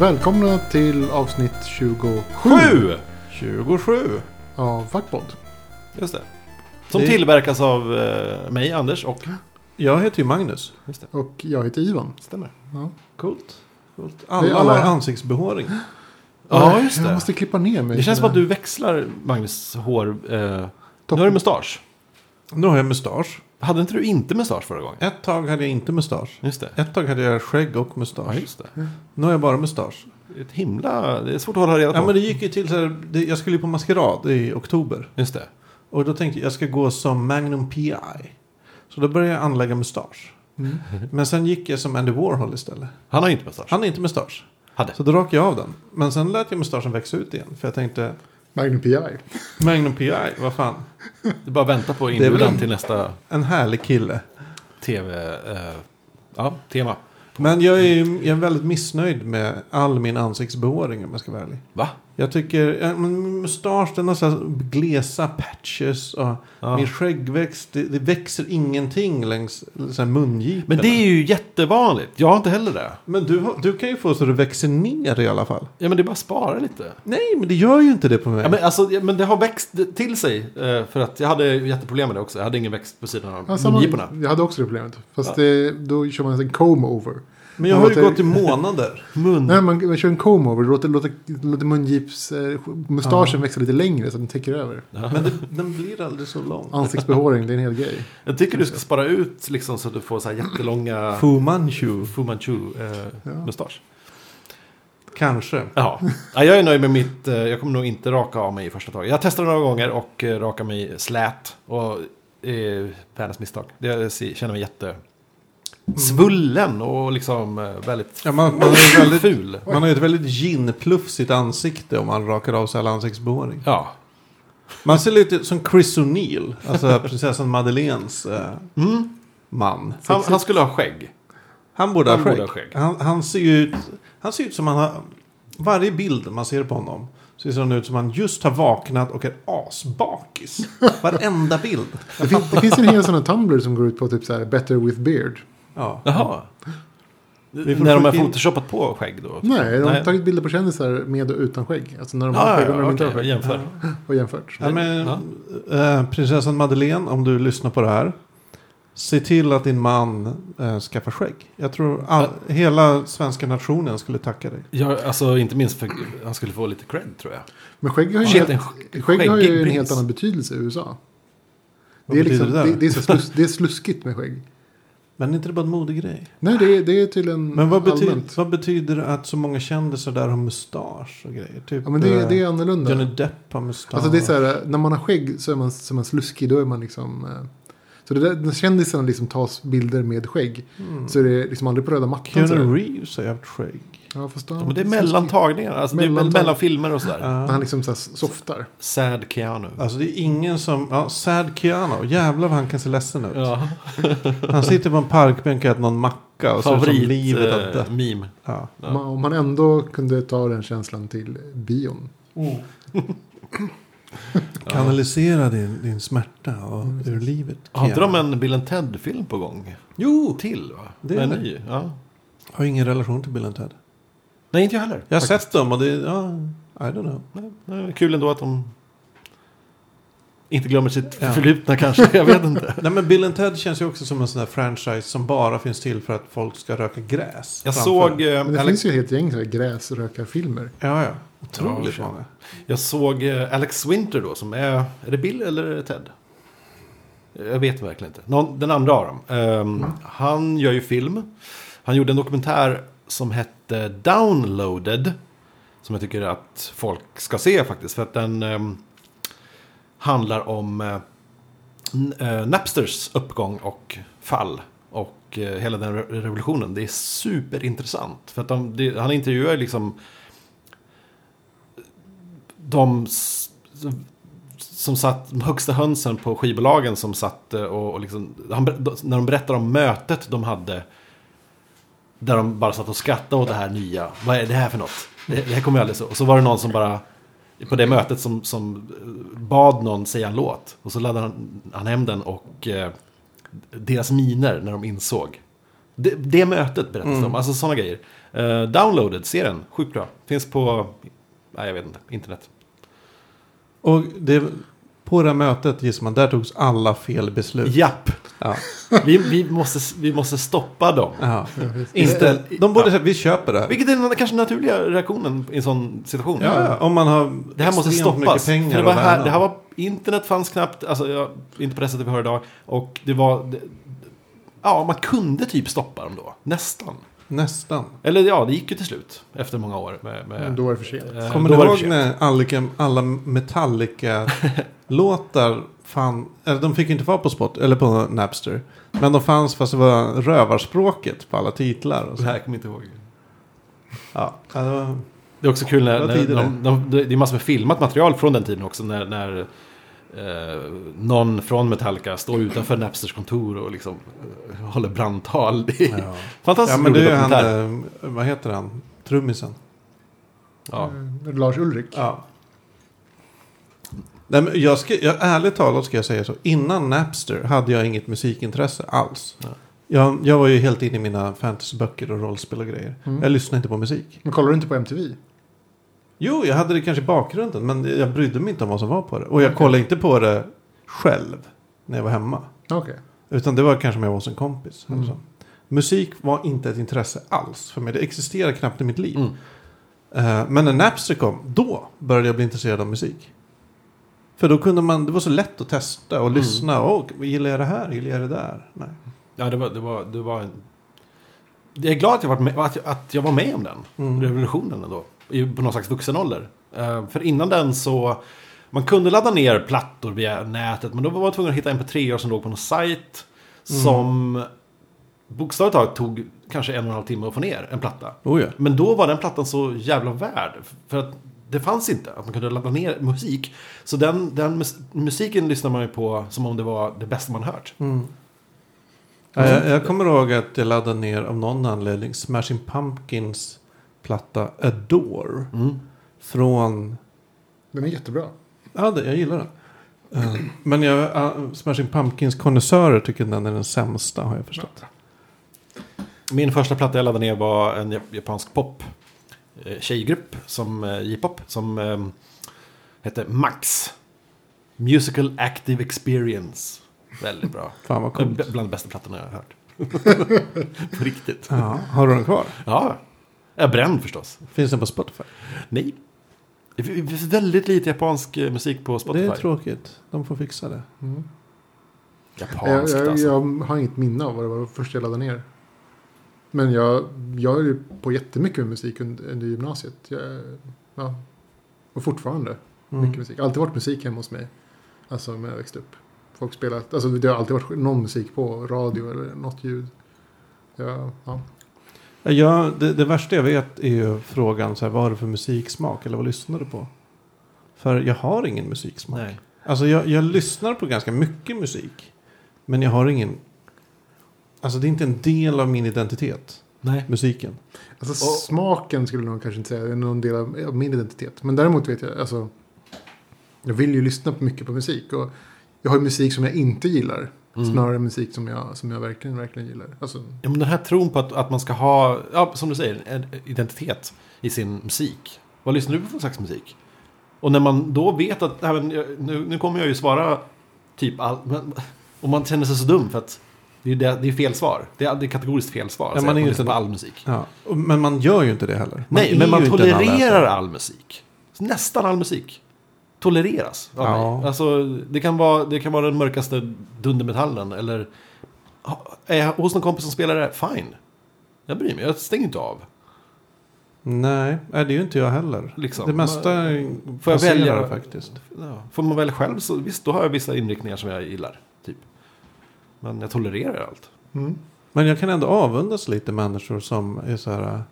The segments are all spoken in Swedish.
Välkomna till avsnitt 27 Sju! 27. av Fackpodd. Just det. Som Det- tillverkas av eh, mig, Anders och... Jag heter ju Magnus. Just det, Och jag heter Ivan. stämmer. Ja, Coolt. Coolt. Det är Alla alla- har ansiktsbehåring. Ja, just Jag det. måste klippa ner mig. Det känns som att du växlar Magnus hår. Eh, nu har du mustasch. Nu har jag mustasch. Hade inte du inte mustasch förra gången? Ett tag hade jag inte mustasch. Just det. Ett tag hade jag skägg och Ja, mustasch. just det. Nu har jag bara mustasch. Ett himla... Det är svårt att hålla reda på. Ja, men det gick ju till så här, det, jag skulle ju på maskerad i oktober. Just det. Och då tänkte jag jag ska gå som Magnum PI. Så då började jag anlägga mustasch. Mm. Men sen gick jag som Andy Warhol istället. Han har inte mustasch. Han är inte mustasch. Hade. Så då rakade jag av den. Men sen lät jag mustaschen växa ut igen. För jag tänkte, Magnum PI. Magnum PI, vad fan. Det är bara att vänta på inbjudan till nästa En härlig kille. tv... Eh, ja, tema. Men jag är, jag är väldigt missnöjd med all min ansiktsbehåring om jag ska vara ärlig. Va? Jag tycker, ja, men min mustasch den har så här glesa patches och Ja. min skäggväxt, det, det växer ingenting längs så här mungiporna. Men det är ju jättevanligt. Jag har inte heller det. Men du, du kan ju få så att det växer ner i alla fall. Ja, men det är bara att spara lite. Nej, men det gör ju inte det på mig. Ja, men, alltså, men det har växt till sig. eh, För att jag hade jätteproblem med det också. Jag hade ingen växt på sidan av Ja, mungiporna. jag hade också det problemet. Fast Ja. det, då kör man en comb-over. Men jag har ju låter- gått i månader. Mun. Nej, man, man kör en comb-over. Låter, låter, låter mungips... Eh, mustaschen växa lite längre så att den täcker över. Ja. Men det, den blir aldrig så lång. Ansiktsbehåring, det är en hel grej. Jag tycker du ska spara ut liksom, så att du får så här jättelånga Fu Manchu. Fu Manchu eh, Ja. mustasch. Kanske. Ja. ja, jag är nöjd med mitt. Eh, jag kommer nog inte raka av mig i första taget. Jag testade några gånger och eh, raka mig slät. Och eh, världens misstag. Det, jag känner mig jätte svullen och liksom eh, väldigt Ja, man, man, är väldigt, ful. man har ju ett väldigt ginplufsigt ansikte om man rakar av sig all ansiktsbehåring. Ja. Man ser lite som Chris O'Neill, alltså prinsessan Madeleines eh, Mm. man. Han, han skulle ha skägg. Han borde han ha skägg. borde ha skägg. Han, han ser ju ut, han ser ut som han har, varje bild man ser på honom så ser han ut som han just har vaknat och är asbakis. Varenda bild. Det finns, det finns en hel sån här Tumblr som går ut på typ så här better with beard. Ja. Jaha. När de har in- photoshopat på skägg då? Nej, de har Nej. tagit bilder på kändisar med och utan skägg. Alltså när de har Ja, skägg ja, och när de inte har skägg. Jämför. Och jämfört. Ja, men, Ja. eh, prinsessan Madeleine, om du lyssnar på det här. Se till att din man eh, skaffar skägg. Jag tror all, hela svenska nationen skulle tacka dig. Ja, alltså inte minst för han skulle få lite cred tror jag. Men skägg har ju, Shit, helt, en skägg har ju en helt annan betydelse i USA. Vad Det är, liksom, det? det, är så slus, det är sluskigt med skägg. Men är inte det bara en modegrej? Nej, det är, det är tydligen Men vad betyder, allmänt. vad betyder det att så många kändisar där har mustasch och grejer? Typ, Ja, men det, eh, det är annorlunda. Johnny Depp har mustasch. Alltså det är så här, när man har skägg så är man, så är man sluskig. Då är man liksom... Så det där, när kändisarna liksom tas bilder med skägg. Mm. Så är det liksom aldrig på röda mattan. så Keanu. Reeves har ju haft skägg. Ja, fast då, Ja, men det är mellantagningar, alltså det är Mellantag- mellan filmer och sådär. När han liksom så softar. Sad Keanu. Alltså det är ingen som... Ja, Sad Keanu. Jävlar vad han kan se ledsen ut. Ja, Han sitter på en parkbänk och äter någon macka och ser ut som favorit livet har eh, dött. meme. Ja. Ja. Om, man, om man ändå kunde ta den känslan till bion. Kanalisera din, din smärta och, Mm, ur livet. Keanu. de en Bill Ted-film på gång? Jo! Till va? Det är en det. ny? Ja. Har ingen relation till Bill and Ted. Nej, inte jag heller. Jag har faktiskt. sett dem och det... Ja, I don't know. Nej, kul ändå att de inte glömmer sitt Ja. förflutna kanske. Jag vet inte. Nej men Bill and Ted känns ju också som en sån här franchise som bara finns till för att folk ska röka gräs. Jag framför. såg, eh, Men det Alex, finns ju ett helt gäng gräsrökarfilmer. Ja, ja. Ja, Otroligt för många. jag såg eh, Alex Winter då som är... Är det Bill eller är det Ted? Jag vet verkligen inte. Någon, den andra av dem. Ehm, Han gör ju film. Han gjorde en dokumentär som hette Downloaded. Som jag tycker att folk ska se faktiskt. För att den ehm, handlar om eh, Napsters uppgång och fall. Och eh, hela den re- revolutionen. Det är superintressant. För att de, det, han intervjuar liksom de som satt, de högsta hönsen på skivbolagen som satt eh, och, och liksom, han, när de berättar om mötet de hade. Där de bara satt och skrattade åt det här nya. Vad är det här för något? Det, det här kommer jag aldrig så. Och så var det någon som bara på det mötet som, som eh, bad någon säga en låt. Och så laddade han, han hem den och eh, deras miner när de insåg Det, det mötet berättas det om, alltså sådana grejer. Uh, downloaded, serien, sjukt bra. Finns på, nej jag vet inte, internet. Och det, på det här mötet gissar man, där togs alla fel beslut. Japp, Ja. vi, vi, måste, vi måste stoppa dem. Ja. Inte, De borde ja. säga, vi köper det här. Vilket är den kanske naturliga reaktionen i en sån situation. Ja, ja, om man har Det här måste stoppas. pengar För det, var här, det här var, internet fanns knappt, alltså ja, inte på det sättet vi har idag. Och det var, det, ja man kunde typ stoppa dem då. Nästan. Nästan. Eller ja, det gick ju till slut. Efter många år med... med Men då var det för sent. eh, Kommer du det ihåg när alla, alla Metallica-låtar fann... Eller de fick inte vara på Spot, eller på Napster. Men de fanns fast det var rövarspråket på alla titlar. Och Det så. här kommer inte ihåg. Ja, det var- Det är också kul när, Det när de, de, det är massor med filmat material från den tiden också. När, när eh, någon från Metallica står utanför Napsters kontor och liksom eh, håller brandtal. Det är ja. fantastiskt ja, men det är han, eh, vad heter han? Trummisen. Ja. Eh, Lars Ulrik. Ja. Nej, men jag ska, jag, ärligt talat ska jag säga så. Innan Napster hade jag inget musikintresse alls. Ja. Jag, jag var ju helt inne i mina fantasyböcker och rollspel och grejer. Mm. Jag lyssnade inte på musik. Men kollar du inte på MTV? Jo, jag hade det kanske i bakgrunden. Men jag brydde mig inte om vad som var på det. Och jag kollade inte på det själv. När jag var hemma. Okej. Utan det var kanske om jag var hos en kompis. Mm. så. Musik var inte ett intresse alls för mig. Det existerade knappt i mitt liv. Mm. Eh, men när Napster kom, då började jag bli intresserad av musik. För då kunde man, det var så lätt att testa Mm. och lyssna. Åh, gillar jag det här? Gillar jag det där? Nej. Ja, det var, det var, det var en... Jag är glad att jag, varit med, att jag, att jag var med om den Mm. revolutionen ändå. På någon slags vuxen ålder. Eh, för innan den så... Man kunde ladda ner plattor via nätet. Men då var man tvungen att hitta mp3 som låg på någon sajt. Mm. Som bokstavligt taget tog kanske en och en halv timme att få ner en platta. Oh ja. Men då var den plattan så jävla värd. För att det fanns inte att man kunde ladda ner musik. Så den, den mus- musiken lyssnade man ju på som om det var det bästa man hört. Mm. Ja, jag, jag kommer ihåg att jag laddade ner av någon anledning Smashing Pumpkins platta Adore. Mm. Från, Den är jättebra. ja det, jag gillar den. Eh, men jag, uh, Smashing Pumpkins konnässörer tycker den är den sämsta har jag förstått. Min första platta jag laddade ner var en jap- japansk pop eh, tjejgrupp som J-pop som eh, hette Max. Musical Active Experience. Väldigt bra. Fan vad coolt. Bland de bästa plattorna jag har hört. På riktigt. Ja, har du den kvar? Ja, jag bränd förstås. Finns den på Spotify? Nej. Det finns väldigt lite japansk eh, musik på Spotify. Det är tråkigt. De får fixa det. Mm. Japanskt Jag, jag, alltså. jag har inget minne av vad det var först jag laddade ner. Men jag, jag är ju på jättemycket med musik under, under gymnasiet. Jag, ja, och fortfarande Mm. mycket musik. Alltid varit musik hemma hos mig. Alltså när jag växte upp. Folk spelat, alltså det har alltid varit någon musik på radio eller något ljud. Ja, ja. Ja, det, det värsta jag vet är ju frågan så här, vad har du för musiksmak eller vad lyssnar du på? För jag har ingen musiksmak. Nej. Alltså jag, jag lyssnar på ganska mycket musik. Men jag har ingen... Alltså det är inte en del av min identitet, Nej. musiken. Alltså Och- smaken skulle nog kanske inte säga är någon del av, av min identitet. Men däremot vet jag, alltså. Jag vill ju lyssna på mycket på musik. Och jag har ju musik som jag inte gillar. Mm. Snarare musik som jag, som jag verkligen, verkligen gillar. Alltså, Ja, men den här tron på att, att man ska ha, ja, som du säger, en identitet i sin musik. Vad lyssnar du på för slags musik? Och när man då vet att, jag- nu, nu kommer jag ju svara typ allt, och man känner sig så dum för att det är, det, det är fel svar. Det är, det är kategoriskt fel svar. Ja, att man är ju inte- på all musik. Ja. Men man gör ju inte det heller. Man Nej, men man tolererar all musik. Nästan all musik. Tolereras av Ja. mig. Alltså, det, kan vara, det kan vara den mörkaste dundermetallen. Eller är jag hos någon kompis som spelar det, fine. Jag bryr mig, jag stänger inte av. Nej, det är ju inte jag heller. Liksom. Det mesta Får jag välja? faktiskt. Ja. Får man välja själv så visst, då har jag vissa inriktningar som jag gillar. Typ. Men jag tolererar allt. mm. Men jag kan ändå avundas lite människor som är så här.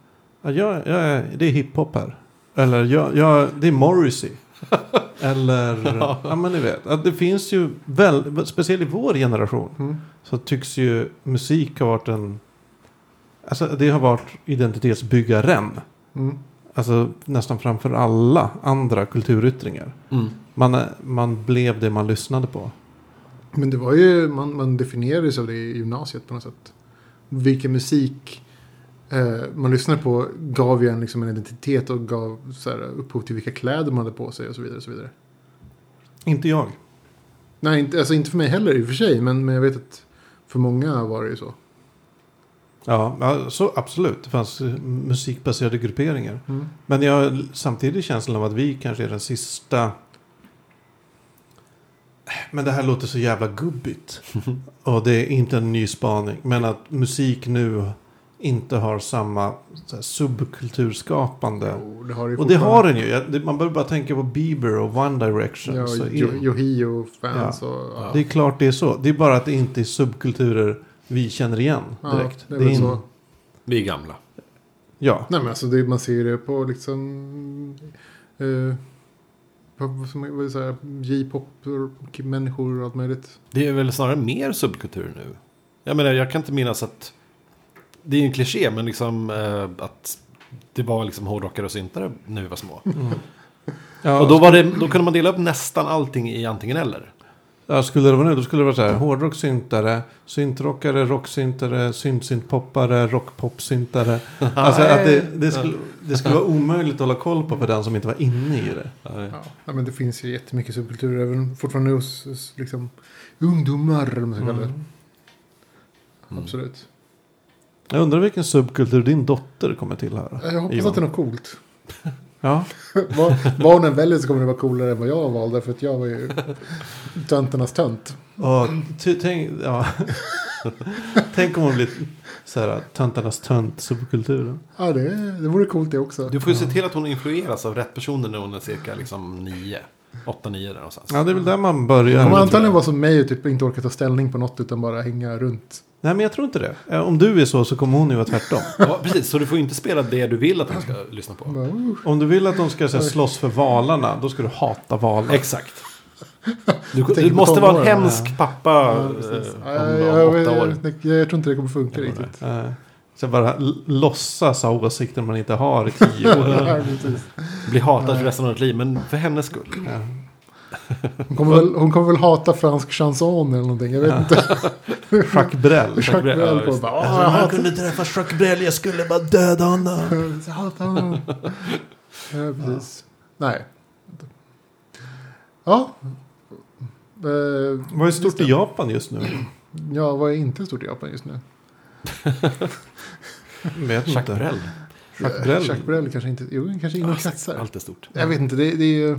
Ja, jag, jag, är- det är hiphop här. Eller jag, jag, det är Morrissey. Eller, ja men ni vet. Att det finns ju, väl, speciellt i vår generation. Mm. Så tycks ju musik ha varit en, alltså det har varit identitetsbyggaren. Mm. Alltså nästan framför alla andra kulturyttringar. Mm. Man, man blev det man lyssnade på. Men det var ju, man, man definierades av det i gymnasiet på något sätt. vilken musik eh, man lyssnade på gav ju en liksom en identitet och gav så här, upphov till vilka kläder man hade på sig och så vidare. Och så vidare. Inte jag. Nej, inte, alltså inte för mig heller i och för sig, men, men jag vet att för många var det ju så. Ja, så absolut. Det fanns eh, musikbaserade grupperingar. Mm. Men jag har samtidigt känslan av att vi kanske är den sista... Men det här låter så jävla gubbigt. Och det är inte en ny spaning. Men att musik nu inte har samma så här, subkulturskapande. Jo, det har det ju Och det har den ju. Det- Man behöver bara tänka på Bieber och One Direction. Ja, är, Yohio-fans och... Ja. det är klart det är så. Det är bara att det inte är subkulturer vi känner igen Ja, direkt. det är väl in- så. Vi är gamla. Ja, Nej men alltså det, man ser ju det på liksom... Eh, vad, vad, som, vad är det så här, J-pop och människor och allt möjligt. Det är väl snarare mer subkultur nu. Jag menar, jag kan inte minnas att... Det är ju en kliché, men liksom eh, att det var liksom hårdrockare och syntare när vi var små. ja Och då, var det, då kunde man dela upp nästan allting i antingen eller. Ja, skulle det vara nu, då skulle det vara så här. Hårdrocksyntare, syntrockare, rocksyntare, synt-syntpoppare, rockpopsyntare. Alltså att det, det, skulle, det skulle vara omöjligt att hålla koll på för den som inte var inne i det. Ja, men det finns ju jättemycket subkulturer även fortfarande hos, liksom, ungdomar. Vad man ska kalla det. Mm. Absolut. Jag undrar vilken subkultur din dotter kommer till här. Jag hoppas Ivan. att det är något coolt. Ja, vad, hon än väljer så kommer det vara coolare än vad jag valde. För att jag var ju tönternas tönt. och ty, tänk, ja. tänk om hon blir så här töntarnas tönt subkulturen. Ja, det, det vore coolt det också. Du får ju se till att hon influeras av rätt personer när hon är cirka liksom nio. Åtta, nio där någonstans. Ja, det är väl där man börjar. kommer antagligen vara som mig och typ inte orka ta ställning på något utan bara hänga runt. Nej, men jag tror inte det. Eh, Om du är så så kommer hon ju vara tvärtom. Ja, precis. Så du får inte spela det du vill att hon ska lyssna på. Uh. Om du vill att de ska så här, slåss för valarna, då ska du hata valar. Exakt. Du, du måste vara en hemsk pappa Ja, eh, om, Ja, om jag, åtta jag, år. jag, jag tror inte det kommer funka riktigt. Så bara låtsas ha åsikter man inte har i tio år. Ja, precis. Bli hatad för resten av ditt liv, men för hennes skull. Ja. Hon, kommer väl, hon kommer väl hata fransk chanson eller någonting. Jag vet inte. Jacques Brel. Jacques Ja, Brel kommer det. bara. Alltså, "Åh, jag jag kunde träffa Jacques Brel, jag skulle bara döda honom. Jag hatar honom. Ja, precis. Nej. Ja. Eh, Vad är stort i Japan just nu? Ja, vad är inte stort i Japan just nu? Vet Jacques inte. Brel. Jacques Brel. Jacques Brel kanske inte. Jo, kanske inom kretsar. Allt är stort. Jag vet inte. Det, det är ju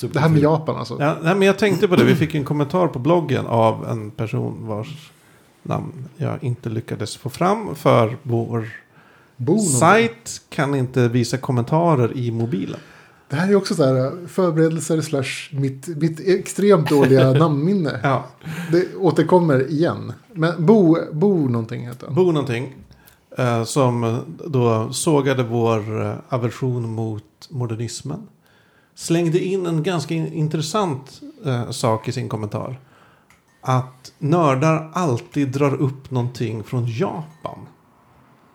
det här med Japan alltså. Ja, nej, men jag tänkte på det. Vi fick en kommentar på bloggen av en person vars namn jag inte lyckades få fram. För vår Bo sajt kan inte visa kommentarer i mobilen. Det här är också så här förberedelser slash mitt, mitt extremt dåliga namnminne. Ja, Det återkommer igen. Men Bo, Bo någonting heter han. Bo någonting. Eh, som då sågade vår eh, aversion mot modernismen. Slängde in en ganska in- intressant eh, sak i sin kommentar. Att nördar alltid drar upp någonting från Japan.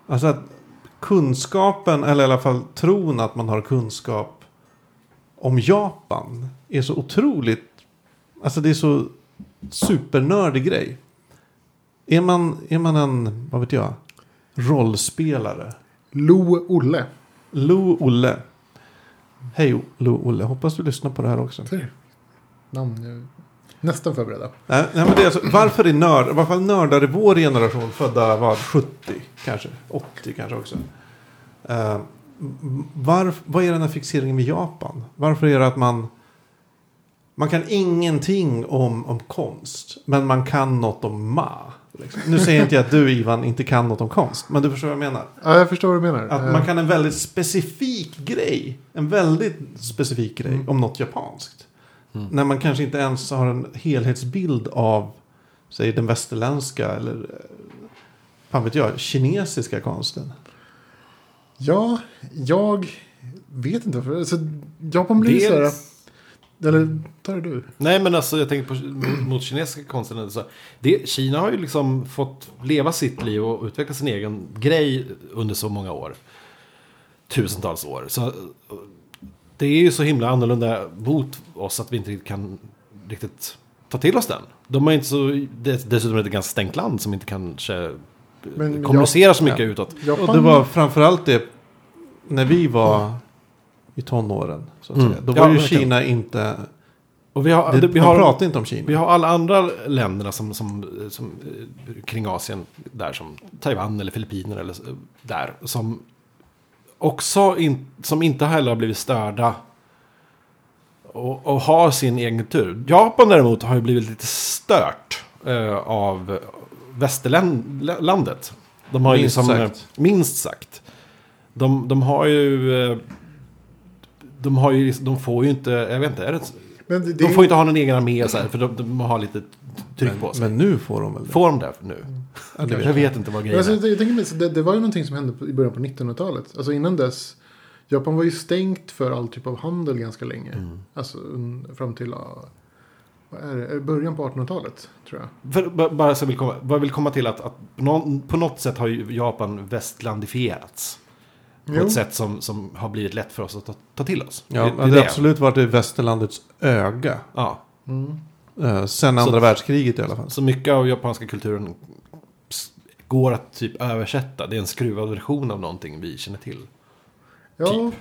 Alltså att kunskapen, eller i alla fall tron att man har kunskap om Japan är så otroligt... Alltså det är så supernördig grej. Är man, är man en, vad vet jag, rollspelare? Lo Olle. Lo Olle. Hej Lo Olle, hoppas du lyssnar på det här också. Ser? Namn. Nästan förberedda. Nej, nej, men det är alltså, varför är nörd, i varje fall nördar i vår generation, födda vad, 70 kanske, 80 kanske också. Uh, var, vad är den här fixeringen vid Japan? Varför är det att man, man kan ingenting om, om konst, men man kan något om Ma? Liksom. Nu säger inte jag att du Ivan inte kan något om konst, men du förstår vad jag menar. Ja, jag förstår vad du menar. Att man kan en väldigt specifik grej. En väldigt specifik grej Mm. om något japanskt. Mm. När man kanske inte ens har en helhetsbild av, säg den västerländska eller, eh, fan vet jag, kinesiska konsten. Ja, jag vet inte varför. Alltså, Japan blir Det så är- här... Eller tar det du? Nej men alltså jag tänker på mot, kinesiska konsten. Så det, Kina har ju liksom fått leva sitt liv och utveckla sin egen grej under så många år. Tusentals år. Så det är ju så himla annorlunda mot oss att vi inte kan riktigt ta till oss den. De har inte så, det, dessutom är det ett ganska stängt land som inte kanske Men kommunicera så mycket ja. utåt. Japan, Och det var framförallt det när vi var i tonåren. Så att Mm. säga. Då Ja, var ju verkligen. Kina inte... Och vi har, Det, vi man har, pratade inte om Kina. vi har alla andra länderna som, som, som, eh, kring Asien, där som Taiwan eller Filippinerna eller så- där, som också in, som inte heller har blivit störda och, och har sin egen kultur. Japan däremot har ju blivit lite stört eh, av västerlandet. De har ju Minst liksom, sagt. eh, minst sagt. De, de har ju... eh, De har ju, de får ju inte, jag vet inte, är det, men det, de får inte ha någon egen armé så här, för de, de har lite tryck på men, sig. men nu får de väl det? Får de det nu? Ja, det vet Jag vet inte vad grejen alltså, är. jag tänker mig, det, det var ju någonting som hände på, i början på 1900-talet. Alltså innan dess. Japan var ju stängt för all typ av handel ganska länge. Mm. Alltså fram till är början på 1800-talet tror jag. För, ba- bara så jag vill komma, vad jag vill komma till att, att på, någon, på något sätt har ju Japan västlandifierats. På Jo. ett sätt som, som har blivit lätt för oss att ta, ta till oss. Ja, Det- det, det är har absolut varit i västerlandets öga. Ja, Mm. Eh, sen andra världskriget i alla fall. så mycket av japanska kulturen går att typ översätta. Det är en skruvad version av någonting vi känner till. Ja. Typ.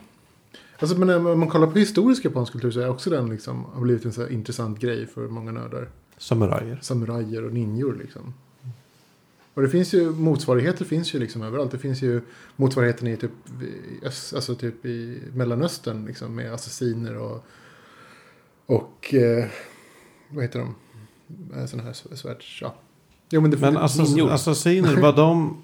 Alltså, men om man kollar på historisk japansk kultur så är också den liksom, har blivit en så här intressant grej för många nördar. Samurajer. Samurajer och ninjor liksom. Och det finns ju motsvarigheter finns ju liksom överallt. Det finns ju motsvarigheten i typ, alltså typ i Mellanöstern liksom med assassiner och och eh, vad heter de? Eh, Sådana här svärds... Ja. Jo men det Men det- assass- assassiner, vad de...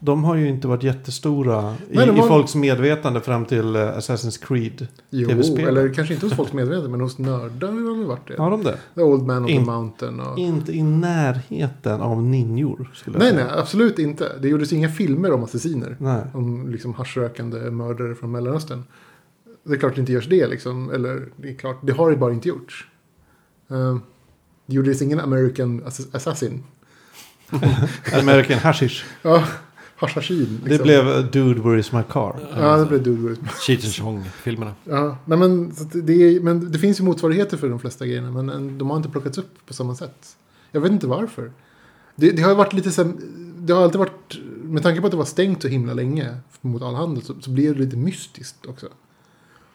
De har ju inte varit jättestora i, Nej, de i var- folks medvetande fram till eh, Assassin's Creed. Jo, TV-spel. eller kanske inte hos folks medvetande men hos nördar har det varit det. Har de det? The Old Man on In- the Mountain och... Inte i närheten av ninjor. Nej, nej, absolut inte. Det gjordes inga filmer om assassiner. nej. Om liksom haschrökande mördare från Mellanöstern. Det är klart det inte görs det liksom. Eller det är klart, det har det bara inte gjorts. Uh, det gjordes ingen American ass- Assassin. American Hashish. Ja, Hashashin. Liksom. Det blev Dude Where Is My Car. Ja, det blev Dude Cheech and Chong-filmerna. Ja, nej, men, det, är, men det finns ju motsvarigheter för de flesta grejerna. Men eh, de har inte plockats upp på samma sätt. Jag vet inte varför. Det, det har varit lite här, Det har alltid varit... Med tanke på att det var stängt så himla länge mot all handel så, så blir det lite mystiskt också.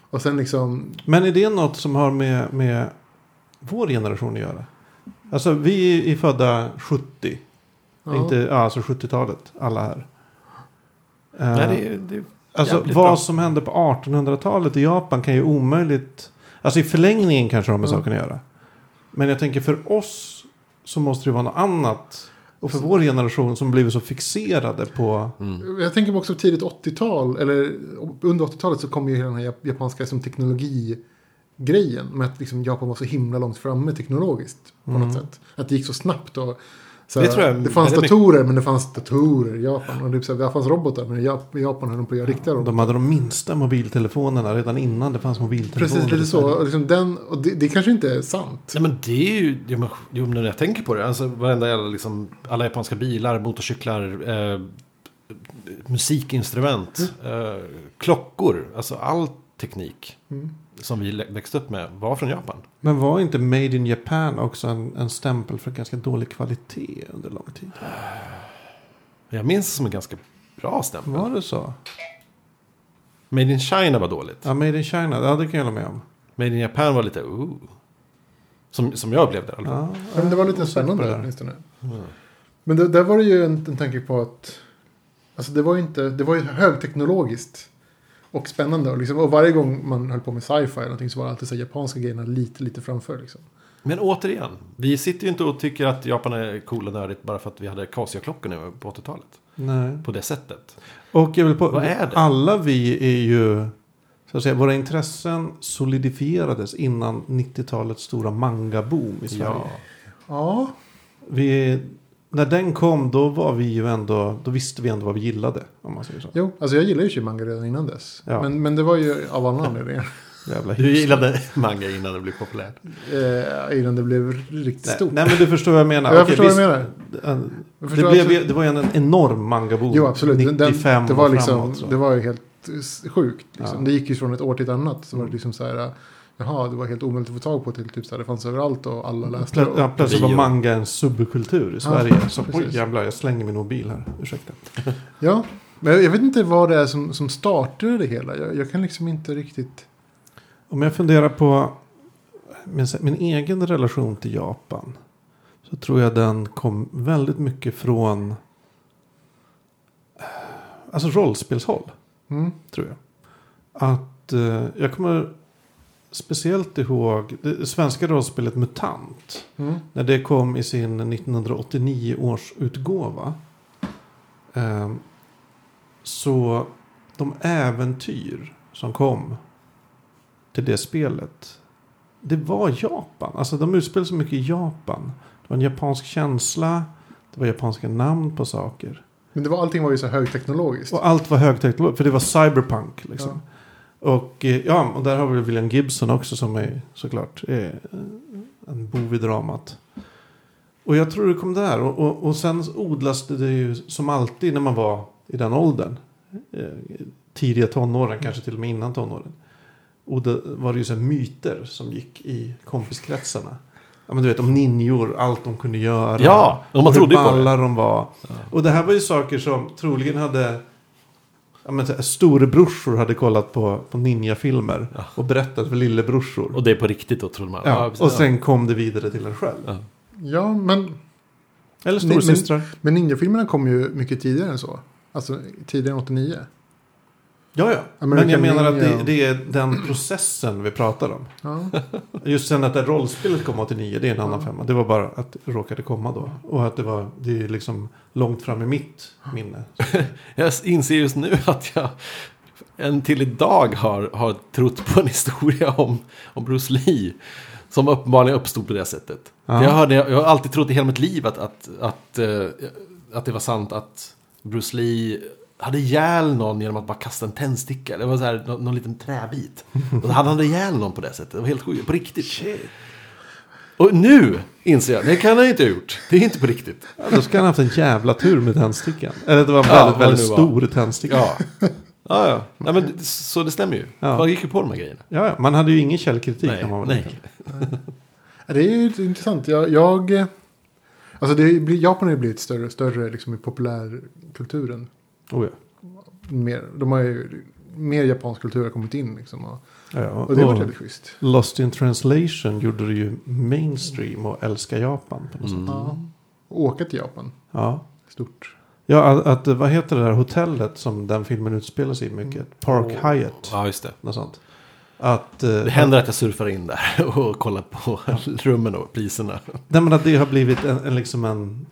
Och sen liksom... Men är det något som har med, med vår generation att göra? Alltså vi är födda 70. Ja, Inte, alltså 70-talet. Alla här. Eh, Nej, det är, det alltså vad bra. som hände på 1800-talet i Japan kan ju omöjligt... Alltså i förlängningen kanske de har med Ja. saken att göra. Men jag tänker för oss så måste det vara något annat. Och för vår generation som blivit så fixerade på... Mm. Jag tänker också tidigt 80-tal, eller under 80-talet så kom ju hela den här jap- japanska som teknologigrejen. Med att liksom Japan var så himla långt framme teknologiskt på Mm. något sätt. Att det gick så snabbt. Och, så Det tror jag det fanns datorer men det fanns datorer i Japan. Och det, är så här, det fanns robotar men i Jap- i Japan höll de på att göra riktiga robotar. De hade de minsta mobiltelefonerna redan innan det fanns mobiltelefoner. Precis, lite så. Och Liksom den, och det, det kanske inte är sant. Nej men det är ju, jo, men- när jag tänker på det, alltså varenda jävla liksom, alla japanska bilar, motorcyklar, eh, musikinstrument, eh, klockor, alltså all teknik Mm. som vi växte upp med var från Japan. Men var inte Made in Japan också en, en stämpel för ganska dålig kvalitet under lång tid? Jag minns det som en ganska bra stämpel. Var det så? Made in China var dåligt. Ja, Made in China, ja det kan jag hålla med om. Made in Japan var lite, ooh. Som, som jag upplevde det. Ja, Men det var lite spännande åtminstone. Mm. Men det, där var det ju en, en tanke på att alltså det var ju inte, det var ju högteknologiskt och spännande. Och, liksom, och varje gång man höll på med sci-fi eller någonting så var det alltid så japanska grejerna lite, lite framför. Liksom. Men återigen, vi sitter ju inte och tycker att Japan är cool och nördigt bara för att vi hade Casio-klockor nu på 80-talet. Nej. På det sättet. Och jag vill på, Vad är det? alla vi är ju, så att säga, våra intressen solidifierades innan 90-talets stora manga-boom i Sverige. Ja. Ja, Vi, när den kom då var vi ju ändå, då visste vi ändå vad vi gillade. Om man säger så. jo, alltså jag gillade ju manga redan innan dess. Ja. Men, men det var ju av andra anledningar. Jävla Du gillade manga innan det blev populärt. Eh, innan det blev riktigt Nej, stort. nej men du förstår vad jag menar. jag Okej, förstår vad du menar. eh, Jag Det, blev, absolut. ju- det var ju en enorm manga-boom. Jo, absolut. Den- 95 det var liksom, framåt. Det var ju helt sjukt. Liksom. Ja. Det gick ju från ett år till ett annat. Så var det liksom så här, jaha, det var helt omöjligt att få tag på till typ så här, det fanns överallt och alla läste Plö- ja, plötsligt var manga en subkultur i Sverige. så, oj jävlar, jag slänger min mobil här. Ursäkta. Ja, men jag, vet inte vad det är som, som startade det hela. Jag, jag kan liksom inte riktigt... Om jag funderar på min, min egen relation till Japan. Så tror jag den kom väldigt mycket från alltså rollspelshåll. Mm. Tror jag. Att eh, jag kommer speciellt ihåg det svenska rollspelet MUTANT. Mm. När det kom i sin 1989 års utgåva. Eh, så de äventyr som kom till det spelet. Det var Japan. Alltså de utspelade sig mycket i Japan. Det var en japansk känsla. Det var japanska namn på saker. Men det var, allting var ju så högteknologiskt. Och allt var högteknologiskt. För det var cyberpunk. Liksom. Och, eh, ja, och där har vi William Gibson också som är såklart eh, en bov i dramat. Och jag tror det kom där. Och, och, och sen odlas det ju som alltid när man var i den åldern. Eh, tidiga tonåren, kanske till och med innan tonåren. Och det var det ju så myter som gick i kompiskretsarna. Ja, men du vet om ninjor, allt de kunde göra. Ja, och man och hur trodde ju på det. de var. Och det här var ju saker som troligen hade... Ja, men, här, storebrorsor hade kollat på, på ninjafilmer. Ja. Och berättat för lillebrorsor. Och det är på riktigt då trodde man. ja, och sen kom det vidare till en själv. Ja. Ja, men, Eller Men- storsystrar. men ninjafilmerna kom ju mycket tidigare än så. Alltså tidigare än 89. Ja, ja. Men American jag menar att det, det är den processen vi pratar om. Ja. Just sen att det rollspelet kom 89, det är en annan femma. Det var bara att det råkade komma då. Och att det var, det är liksom långt fram i mitt minne. Jag inser just nu att jag än till idag har, har trott på en historia om, om Bruce Lee. Som uppenbarligen uppstod på det sättet. Ja. Jag, hörde, jag har alltid trott i hela mitt liv att, att, att, eh, att det var sant att Bruce Lee hade ihjäl någon genom att bara kasta en tändsticka. Det var så här, någon, någon liten träbit. Och så hade han ihjäl någon på det sättet. Det var helt sjukt. På riktigt. Och nu inser jag, det kan han inte ha gjort. Det är inte på riktigt. Ja, då ska han ha haft en jävla tur med tändstickan. Eller det var en Ja, väldigt, väldigt var. stor tändsticka. Ja, ja. ja. Nej, men, så det stämmer ju. Ja. Man gick ju på de här grejerna. Ja, ja, man hade ju ingen källkritik Nej, när man var nej. Det är ju intressant. Jag, jag, alltså det Japan har ju blivit större och större liksom i populärkulturen. Oh, ja. Mer, de har ju, mer japansk kultur har kommit in liksom. Och, Ja, och det har varit och väldigt schysst. Lost in translation gjorde det ju mainstream och älska Japan på något sätt. Mm. Ja. Och åka till Japan. Ja. Stort. Ja, att, att, vad heter det där hotellet som den filmen utspelar sig i mycket? Park Hyatt. Ja, just det. Något sånt. Att, eh, Det händer att jag surfar in där och kollar på rummen och priserna. nej, men att det har blivit en, en, liksom en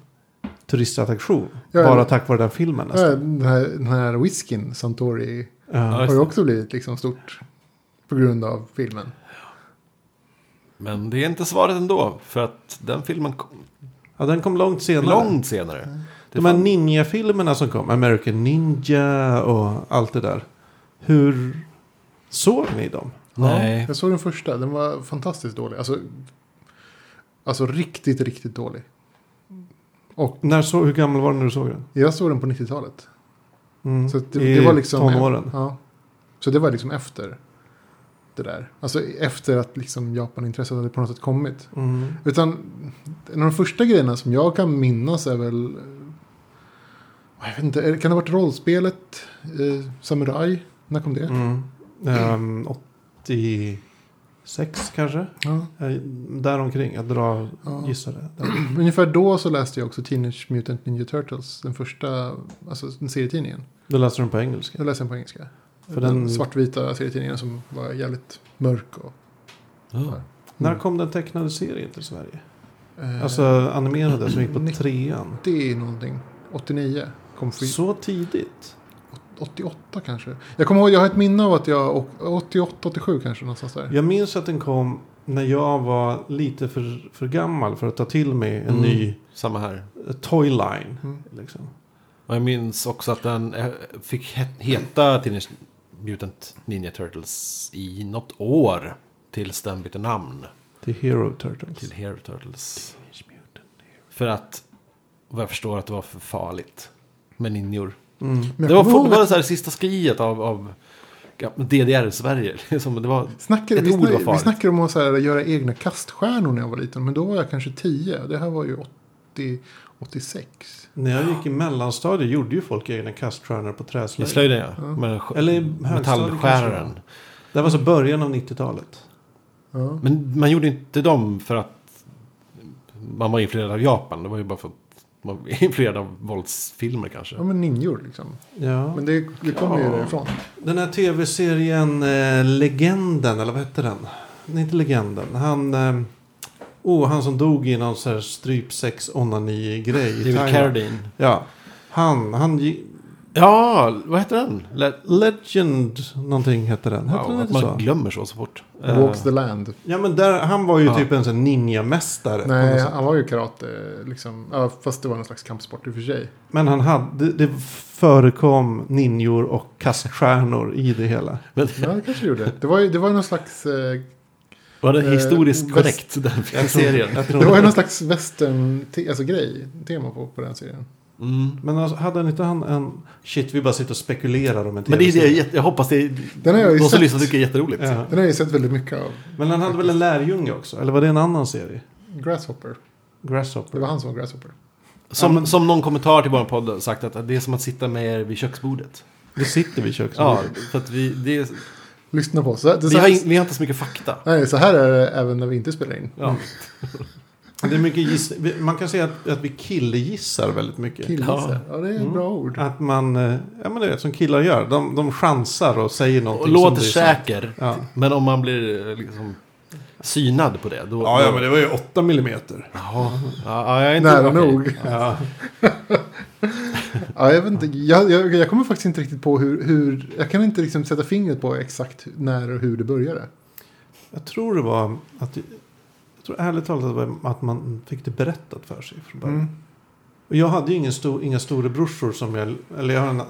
turistattraktion. Ja, bara ja. tack vare den filmen Ja, nästan. den, här, den här whiskyn, Santori, Ja. Ja, har ju också blivit liksom stort. På grund av filmen. Men det är inte svaret ändå. För att den filmen kom ja, den kom långt senare. långt senare. Det De här fan- ninja-filmerna som kom. American Ninja och allt det där. Hur såg ni dem? Nej. Jag såg den första, den var fantastiskt dålig. Alltså, alltså riktigt, riktigt dålig. Och när så, hur gammal var den när du såg den? Jag såg den på 90-talet. Mm. Så det, I det var liksom, tonåren? Ja. Så det var liksom efter det där. Alltså efter att liksom Japanintresset hade på något sätt kommit. Mm. Utan en av de första grejerna som jag kan minnas är väl jag vet inte, kan det ha varit rollspelet eh, Samurai? När kom det? Mm. Ehm, um, 80 sex kanske. Ja. Eh, däromkring, jag drar, ja. gissar det. Ungefär då så läste jag också Teenage Mutant Ninja Turtles. Den första, alltså den serietidningen. Då läste den på engelska? Jag läste den på engelska. För den, den svartvita serietidningen som var jävligt mörk. Och, ja. mm. När kom den tecknade serien till Sverige? Eh, alltså animerade som gick på trean. Det är någonting. 89 kom Så tidigt? 88 kanske. Jag kommer ihåg, jag har ett minne av att jag, 88, 87 kanske någonstans där. Jag minns att den kom när jag var lite för, för gammal för att ta till mig en Mm. ny Samma här. eh, toy line. Mm. Liksom. Och jag minns också att den eh, fick he- heta Teenage Mutant Ninja Turtles i något år. Tills den bytte namn Till Hero Turtles. till Hero Turtles. För att, vad jag förstår, att det var för farligt med ninjor. Mm. Men Det var, ihåg det var att- så här sista skriet av, av DDR-Sverige. Liksom, det var, Snackar, Ett vi, ord var snackar, vi farligt. snackade om att så här, göra egna kaststjärnor när jag var liten. Men då var jag kanske 10. Det här var ju 80, 86. När jag gick i mellanstadiet gjorde ju folk egna kaststjärnor på I träslöjd. slöjden ja. Ja. Med sk- Eller i metallskäraren. Det var så början av 90-talet. Ja. Men man gjorde inte dem för att man var influerad av Japan. Det var ju bara för att man influerad av våldsfilmer kanske. ja, men ninjor liksom. Ja. Men det, det kommer ju Ja. därifrån. Den här tv-serien eh, Legenden, eller vad hette den? Nej, inte Legenden. Han, eh, oh, han som dog i någon här strypsex onani-grej i David. Carradine. Ja, han, han Ja, vad heter den? Le- Legend någonting hette den. Hette wow, den att man så? glömmer så så fort. Walks Eh, the land. Ja men där, han var ju Ja. typ en sån ninja-mästare. Nej, han var ju karate liksom. Ja, fast det var någon slags kampsport i och för sig. Men han hade, det, det förekom ninjor och kaststjärnor i det hela. men, Ja, det kanske det gjorde. Det var ju det var någon slags... Eh, var det Eh, historiskt väst- korrekt, den serien? Jag tror det var ju någon slags western te, alltså, grej, tema på, på den serien. Mm. Men alltså, hade han inte han en... Shit, vi bara sitter och spekulerar om en Men det är det, jag, jag hoppas det Den har jag ju de som sett. lyssnar tycker är jätteroligt. Ja. Den har jag ju sett väldigt mycket av. Men han hade väl en lärjunge också? Eller var det en annan serie? Grasshopper. Det Grasshopper. var han som var Grasshopper. Som, Ja, men- som någon kommentar till vår podd sagt att det är som att sitta med er vid köksbordet. Vi sitter vid köksbordet. Ja, för att vi, det är, Lyssna på oss. Så, det, vi, har, in- vi har inte så mycket fakta. nej, så här är det även när vi inte spelar in. Ja. Det är mycket giss... Man kan säga att, att vi killgissar väldigt mycket. Killgissar. Ja. det är ett Mm. bra ord. Att man... eh, Ja men det vet som killar gör. De, de chansar och säger någonting Och låter säker. Ja. Men om man blir eh, liksom synad på det. Då, Ja, ja, men det var ju 8 millimeter. Ja, ja, jag är inte Nära nog. Ja. Ja, jag, vet inte, jag, jag, jag kommer faktiskt inte riktigt på hur, hur... Jag kan inte liksom sätta fingret på exakt när och hur det började. Jag tror det var att... Jag tror ärligt talat att man fick det berättat för sig från början. Mm. Och jag hade ju ingen stor, inga storebrorsor som jag... Eller jag har en,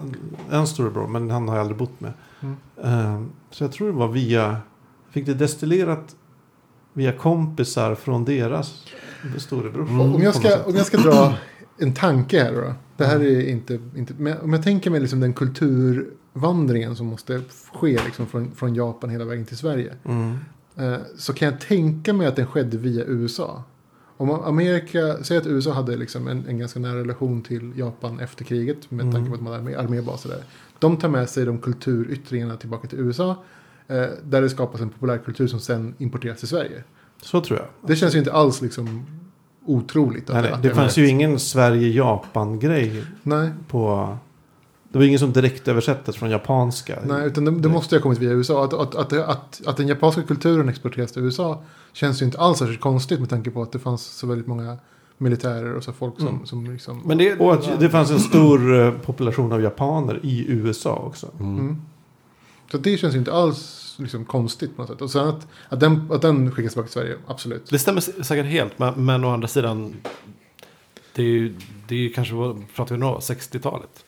en storebror, men han har jag aldrig bott med. Mm. Eh, så jag tror det var via... Fick det destillerat via kompisar från deras storebrorsor. Mm. Om, jag ska, om jag ska dra en tanke här då. Det här är inte... inte men om jag tänker mig liksom den kulturvandringen som måste ske liksom från, från Japan hela vägen till Sverige. Mm. Eh, så kan jag tänka mig att den skedde via USA. Om Amerika, säg att USA hade liksom en, en ganska nära relation till Japan efter kriget med Mm. tanke på att man hade armé- armébaser där. De tar med sig de kulturyttringarna tillbaka till USA. Eh, där det skapas en populärkultur som sen importeras till Sverige. Så tror jag. Det känns ju inte alls liksom otroligt. att- Nej, nej, att det fanns ju ingen Sverige-Japan-grej på... Det var ingen som direkt översattes från japanska. nej utan det, det måste ju ha kommit via USA. Att, att, att, att, att den japanska kulturen exporteras till USA känns ju inte alls särskilt konstigt med tanke på att det fanns så väldigt många militärer och så folk som, Mm. som liksom... Men det, Och att det fanns en stor eh, population av japaner i USA också. Mm. Mm. Så det känns ju inte alls liksom konstigt på något sätt. Och sen att, att, den, att den skickas tillbaka till Sverige, absolut. Det stämmer säkert helt, men, men å andra sidan. Det är ju, det är ju kanske, pratar vi nu om, 60-talet?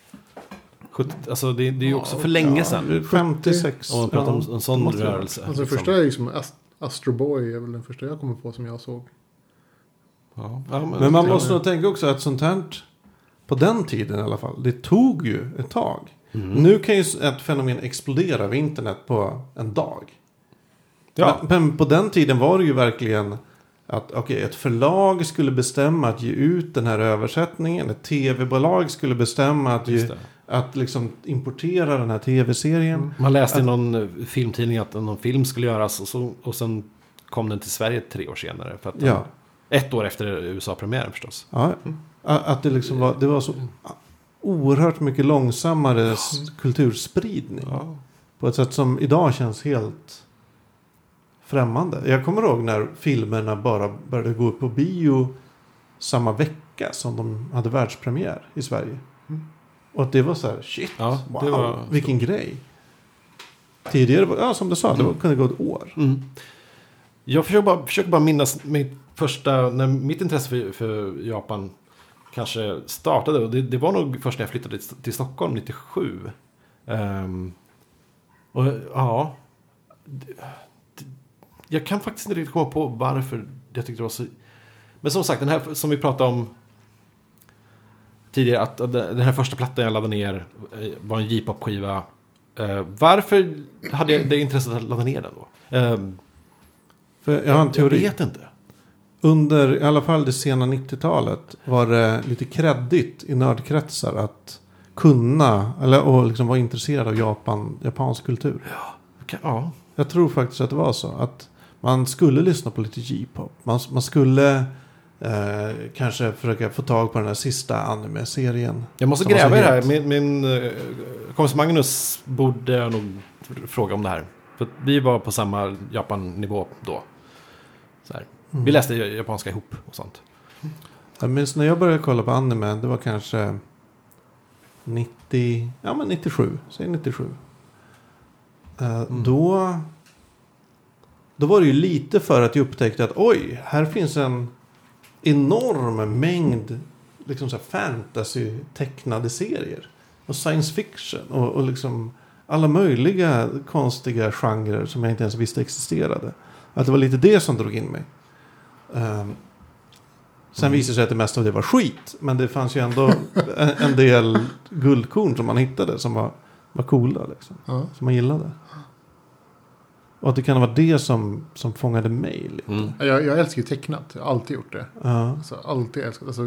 70, alltså det, det är ju också för länge sedan. 56. Om man pratar om en sån måste rörelse. Alltså liksom. första är liksom Ast- Astro Boy är väl den första jag kommer på som jag såg. Ja, ja, Men man måste nog tänka också att sånt här, på den tiden i alla fall, det tog ju ett tag. Mm. Nu kan ju ett fenomen explodera över internet på en dag. Ja. Men, men på den tiden var det ju verkligen att okej, ett förlag skulle bestämma att ge ut den här översättningen. Ett tv-bolag skulle bestämma att, ge. Att liksom importera den här tv-serien. Mm. Man läste i någon eh, filmtidning att någon film skulle göras och, så, och sen kom den till Sverige tre år senare. För att den, Ja. Ett år efter USA-premiären förstås. Ja, a- att det liksom var, det var så oerhört mycket långsammare s- kulturspridning. Ja. På ett sätt som idag känns helt främmande. Jag kommer ihåg när filmerna bara började gå upp på bio samma vecka som de hade världspremiär i Sverige. Mm. Och att det var så här, shit, Ja, wow, var vilken grej. Tidigare, var, ja som du sa, det var, kunde gå ett år. Mm. Jag försöker bara, försöker bara minnas mitt första, när mitt intresse för, för Japan kanske startade. Och det, det var nog först när jag flyttade till, Stockholm 97. Ehm, och ja, det, jag kan faktiskt inte riktigt komma på varför jag tyckte det var så... Men som sagt, den här som vi pratade om tidigare, att den här första plattan jag laddade ner eh, var en J-pop-skiva. Eh, varför hade jag det intresset att ladda ner den då? Eh, För jag har en jag teori. vet inte. Under i alla fall det sena 90-talet var det lite kreddigt i nördkretsar att kunna eller och liksom vara intresserad av Japan, japansk kultur. Okej, Ja. Jag tror faktiskt att det var så att man skulle lyssna på lite J-pop. Man, man skulle eh, kanske försöka få tag på den här sista anime-serien. Jag måste gräva i det här. Min, min uh, kompis Magnus borde jag nog fråga om det här. För vi var på samma Japan-nivå då. Mm. Vi läste japanska ihop och sånt. Jag minns när jag började kolla på anime, det var kanske 90, ja men 97, säg 97. Eh, Mm. Då, då var det ju lite för att jag upptäckte att oj, här finns en enorm mängd liksom så här fantasy tecknade serier. Och science fiction och, och liksom alla möjliga konstiga genrer som jag inte ens visste existerade. Att det var lite det som drog in mig. Ehm, sen Mm. visade det sig att det mesta av det var skit. Men det fanns ju ändå en, en del guldkorn som man hittade som var, var coola. Liksom, Ja. som man gillade. Och att det kan vara det som, som fångade mig lite. Mm. Jag, jag älskar ju tecknat. Jag har alltid gjort det. Ja. Alltså, alltid älskat. Alltså,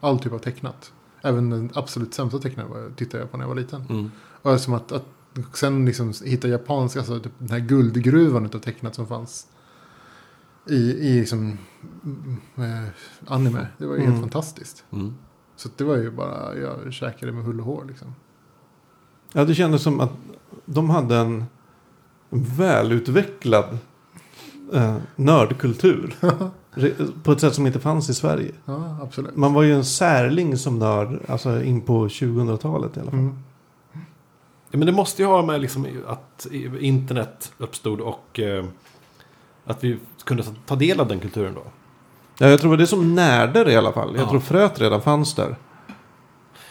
all typ av tecknat. Även den absolut sämsta tecknaren var- tittade jag på när jag var liten. Mm. Och som att, att sen liksom hitta japanska, alltså typ den här guldgruvan utav tecknat som fanns. I, i liksom mm, eh, anime. Det var ju helt Mm. fantastiskt. Mm. Så det var ju bara, jag käkade med hull och hår liksom. ja, det kändes som att de hade en välutvecklad eh, nördkultur. På ett sätt som inte fanns i Sverige. Ja, absolut. Man var ju en särling som nörd, alltså in på 2000-talet i alla fall. Mm. Ja, men det måste ju ha med liksom att internet uppstod och eh, att vi kunde ta- del av den kulturen då. Ja, jag tror det var det som närde det i alla fall. Jag Ja. tror fröet redan fanns där.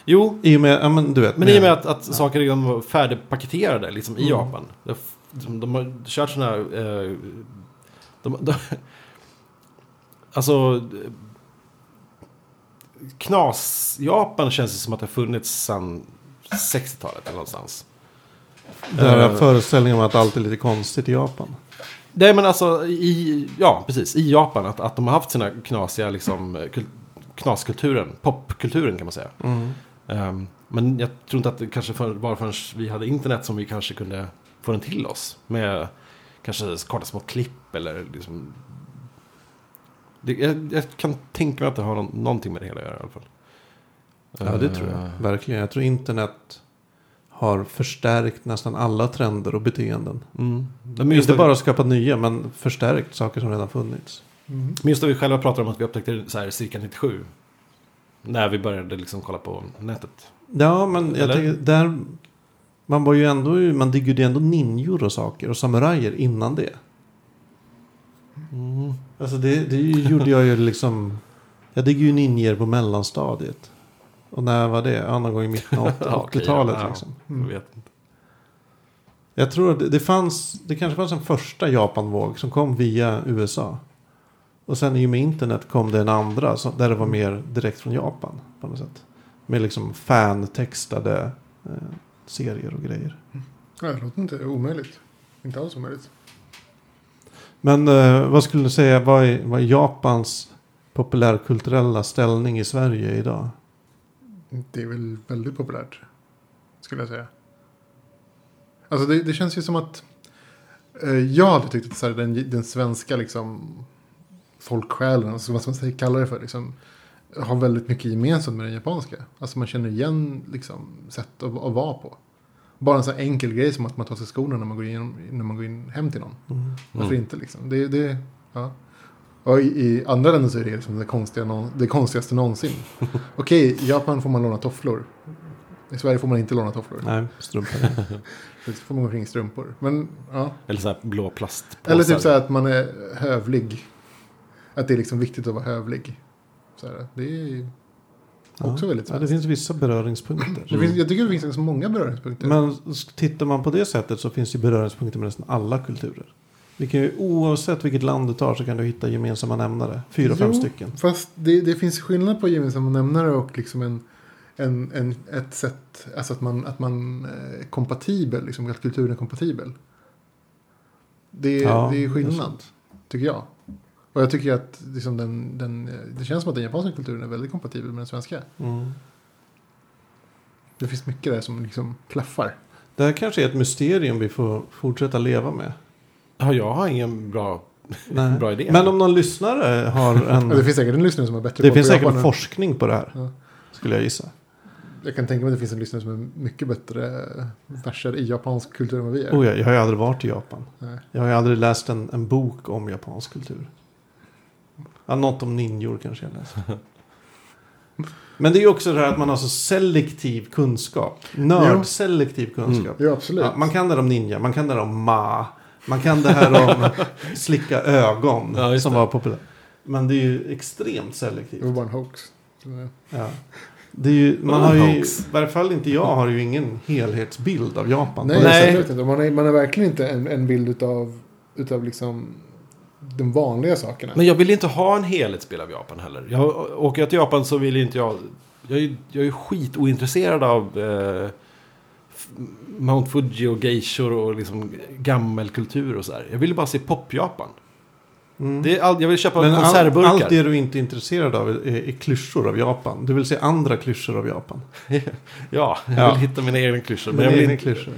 Jo, I och med, ja men du vet. men i och med att, att saker redan var färdigpaketerade liksom, i Mm. Japan. De, de, har kört sådana här... Eh, de, de, alltså... Knas-Japan känns det som att det har funnits sedan 60-talet eller någonstans. Den här Eh. föreställningen om att allt är lite konstigt i Japan. Nej men alltså i, ja precis, i Japan att, att de har haft sina knasiga liksom, kul, knaskulturen, popkulturen kan man säga. Mm. Ehm, men jag tror inte att det kanske för, var förrän vi hade internet som vi kanske kunde få den till oss. Med kanske korta små klipp eller liksom. Det, jag, jag kan tänka mig att det har någon, någonting med det hela att göra i alla fall. Ja, det tror jag. Eh, Verkligen. Jag tror internet har förstärkt nästan alla trender och beteenden. Mm. Men just, Inte det, bara skapat nya, men förstärkt saker som redan funnits. Mm. men just det vi själva pratar om att vi upptäckte så här cirka 97. När vi började liksom kolla på nätet. Ja, men jag tänker, där... Man var ju ändå, man diggade ju ändå ninjor och saker och samurajer innan det. Mm. Alltså det, det gjorde jag ju liksom... Jag diggade ju ninjor på mellanstadiet. Och när var det? Ja, någon gång i mitten av Ja, okej, 80-talet ja. liksom. Jag inte. Jag tror att det, det fanns, det kanske fanns en första Japanvåg som kom via USA. Och sen i och med internet kom det en andra som, där det var mer direkt från Japan på något sätt. Med liksom fan-textade eh, serier och grejer. Ja, det låter inte omöjligt. Inte alls omöjligt. Men eh, vad skulle du säga, vad är, vad är Japans populärkulturella ställning i Sverige idag? Det är väl väldigt populärt. Skulle jag säga. Alltså det, det känns ju som att. Eh, jag hade tyckt att så här, den, den svenska liksom. Folksjälen, alltså vad ska man säga, kalla det för. Liksom, har väldigt mycket gemensamt med den japanska. Alltså man känner igen liksom, sätt att, att vara på. Bara en sån enkel grej som att man tar sig skorna när man går in, när man går in hem till någon. Mm. Varför Mm. inte liksom? Det, det, ja. Och i, i andra länder så är det liksom det, konstiga, det konstigaste någonsin. Okej, i Japan får man låna tofflor. I Sverige får man inte låna tofflor. Nej, strumpor. Så får man gå omkring i strumpor. Men, ja. Eller så här blå plastpåsar. Eller typ så här att man är hövlig. Att det är liksom viktigt att vara hövlig. Så här, det är också väldigt ja, det svenskt. finns vissa beröringspunkter. Det finns, jag tycker det finns ganska många beröringspunkter. Men tittar man på det sättet så finns det beröringspunkter med nästan alla kulturer. Vi kan ju, oavsett vilket land du tar så kan du hitta gemensamma nämnare. Fyra, fem Jo, stycken. Fast det, det finns skillnad på gemensamma nämnare och liksom en, en, en, ett sätt, alltså att man, att man är kompatibel, liksom, att kulturen är kompatibel. Det, Ja, det är skillnad, tycker jag. Och jag tycker att liksom den, den, det känns som att den japanska kulturen är väldigt kompatibel med den svenska. Mm. Det finns mycket där som liksom klaffar. Det här kanske är ett mysterium vi får fortsätta leva med. Ja, jag har ingen bra... Nej. Bra idé. Men om någon lyssnare har en... Ja, det finns säkert en lyssnare som har bättre det koll finns på säkert Japan forskning på det här. Ja. Skulle jag gissa. Jag kan tänka mig att det finns en lyssnare som är mycket bättre verser i japansk kultur än vad vi är. Oh, ja, jag har ju aldrig varit i Japan. Nej. Jag har ju aldrig läst en, en bok om japansk kultur. Ja, något om ninjor kanske jag läst. Men det är ju också det här att man har så selektiv kunskap. Nörd-selektiv kunskap. Jo, absolut. Ja, man kan det om ninja, man kan det om ma. Man kan det här om slicka ögon Ja, som det. var populärt. Men det är ju extremt selektivt. en hoax. Ja. Det är ju, man har ju, i varje fall inte jag, har ju ingen helhetsbild av Japan. Nej, absolut inte. Man har, man har verkligen inte en, en bild utav, utav liksom de vanliga sakerna. Men jag vill inte ha en helhetsbild av Japan heller. Jag, åker jag till Japan så vill inte jag... Jag är, jag är skitointresserad av eh, Mount Fuji och geishor och liksom gammelkultur och sådär. Jag vill bara se pop-Japan. Mm. Det är all, jag vill köpa Men all, konservburkar. allt det du inte är intresserad av är, är klyschor av Japan. Du vill se andra klyschor av Japan. Ja, jag Ja. vill hitta mina egna klyschor. Men Men jag vill egna inte... klyschor.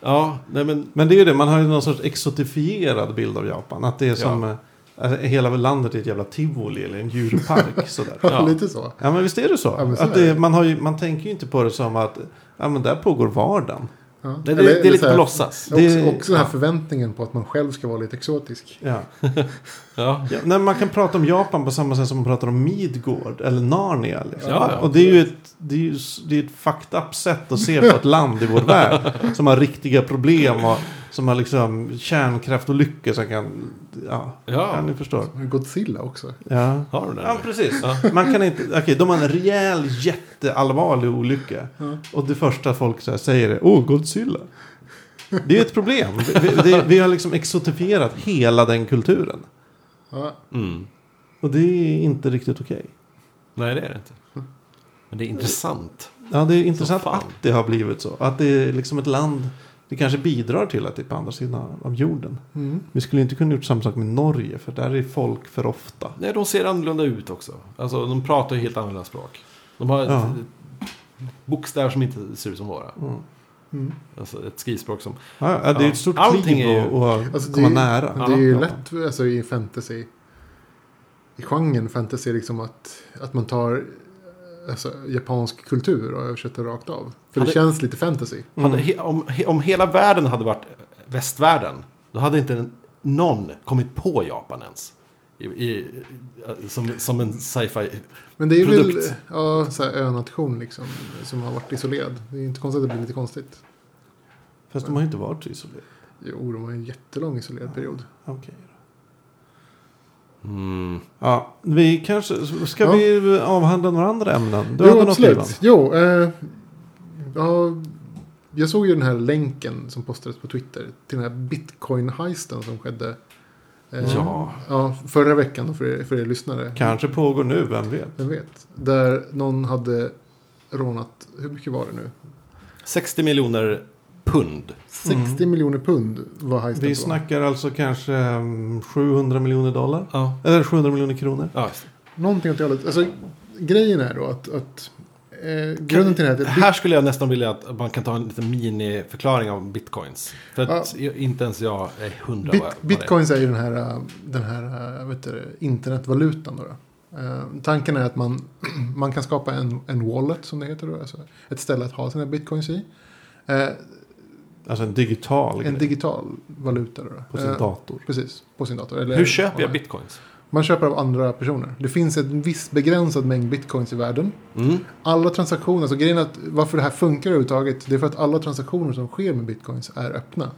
Ja, nej men... Men det är ju det, man har ju någon sorts exotifierad bild av Japan. Att det är som, eh, alltså, hela landet är ett jävla tivoli eller en djurpark. sådär. Ja, Ja. lite så. Ja men visst är det så? Ja, så att det, man, har ju, man tänker ju inte på det som att ja, men där pågår vardagen. Ja. Det, det, Eller- det är lite på låtsas. Också, Det- också den här ja. förväntningen på att man själv ska vara lite exotisk. Ja. Ja. Ja, nej, man kan prata om Japan på samma sätt som man pratar om Midgård eller Narnia. Liksom. Ja, ja. Och det är ju ett, det är ju, det är ett fucked up sätt att se på ett land i vår värld. Som har riktiga problem och som har liksom kärnkraftolyckor som kan... Ja, Ja. ni förstår. Godzilla också. Ja. Har du det? Ja, precis. Man kan inte... Okej, de har en rejäl jätteallvarlig olycka. Ja. Och det första folk så här säger är Åh, Godzilla. Det är ett problem. Vi, det, vi har liksom exotifierat hela den kulturen. Ja. Mm. Och det är inte riktigt okej. Nej, det är det inte. Men det är intressant. Ja, det är intressant att det har blivit så. Att det är liksom ett land... Det kanske bidrar till att det är på andra sidan av jorden. Mm. Vi skulle inte kunna gjort samma sak med Norge. För där är folk för ofta. Nej, de ser annorlunda ut också. Alltså, de pratar ju helt annorlunda språk. De har Ja. bokstäver som inte ser ut som våra. Mm. Mm. Alltså ett skrivspråk som... Ja, ja, det är Ja. ett stort kliv ju- att att Alltså, komma det, nära. Det är ju Japan. lätt alltså, i fantasy. I genren fantasy liksom att, att man tar alltså, japansk kultur och översätter rakt av. För det Hade- känns lite fantasy. Mm. Hade, he, om, he, om hela världen hade varit västvärlden, då hade inte någon kommit på Japan ens. I, i, som, som en sci-fi. Men det är väl Produkt. ja, så här, önation liksom, som har varit isolerad. Det är inte konstigt att det blir lite konstigt. Fast de har ju inte varit isolerade. Jo, de har en jättelång isolerad period. Okej. Mm. Ja, vi kanske... Ska Ja. vi avhandla några andra ämnen? Du jo, hade något absolut. Jo, eh, ja, jag såg ju den här länken som postades på Twitter till den här bitcoin-heisten som skedde. Eh, Ja. ja, förra veckan då för er, för er lyssnare. Kanske pågår nu, vem vet? Vem vet. Där någon hade rånat, hur mycket var det nu? 60 miljoner pund. 60 miljoner pund var heisten Vi på. snackar alltså kanske mm, 700 miljoner dollar. Ja. Eller 700 miljoner kronor. ja. Någonting åt det hållet. Alltså, grejen är då att, att eh, grunden till det här Här skulle jag nästan vilja att man kan ta en liten miniförklaring av bitcoins. För att inte ens jag är hundra Bit. Bitcoins är ju den här, äh, den här äh, vet du, internetvalutan. Då då. Eh, tanken är att man, man kan skapa en, en wallet som det heter. Då, alltså ett ställe att ha sina bitcoins i. Eh, Alltså en digital en grej digital valuta. Då, på sin Eh, dator. Precis, på sin dator. Eller Hur köper jag bitcoins? Man köper av andra personer. Det finns en viss begränsad mängd bitcoins i världen. Mm. Alla transaktioner, alltså grejen att varför det här funkar överhuvudtaget, det är för att alla transaktioner som sker med bitcoins är öppna.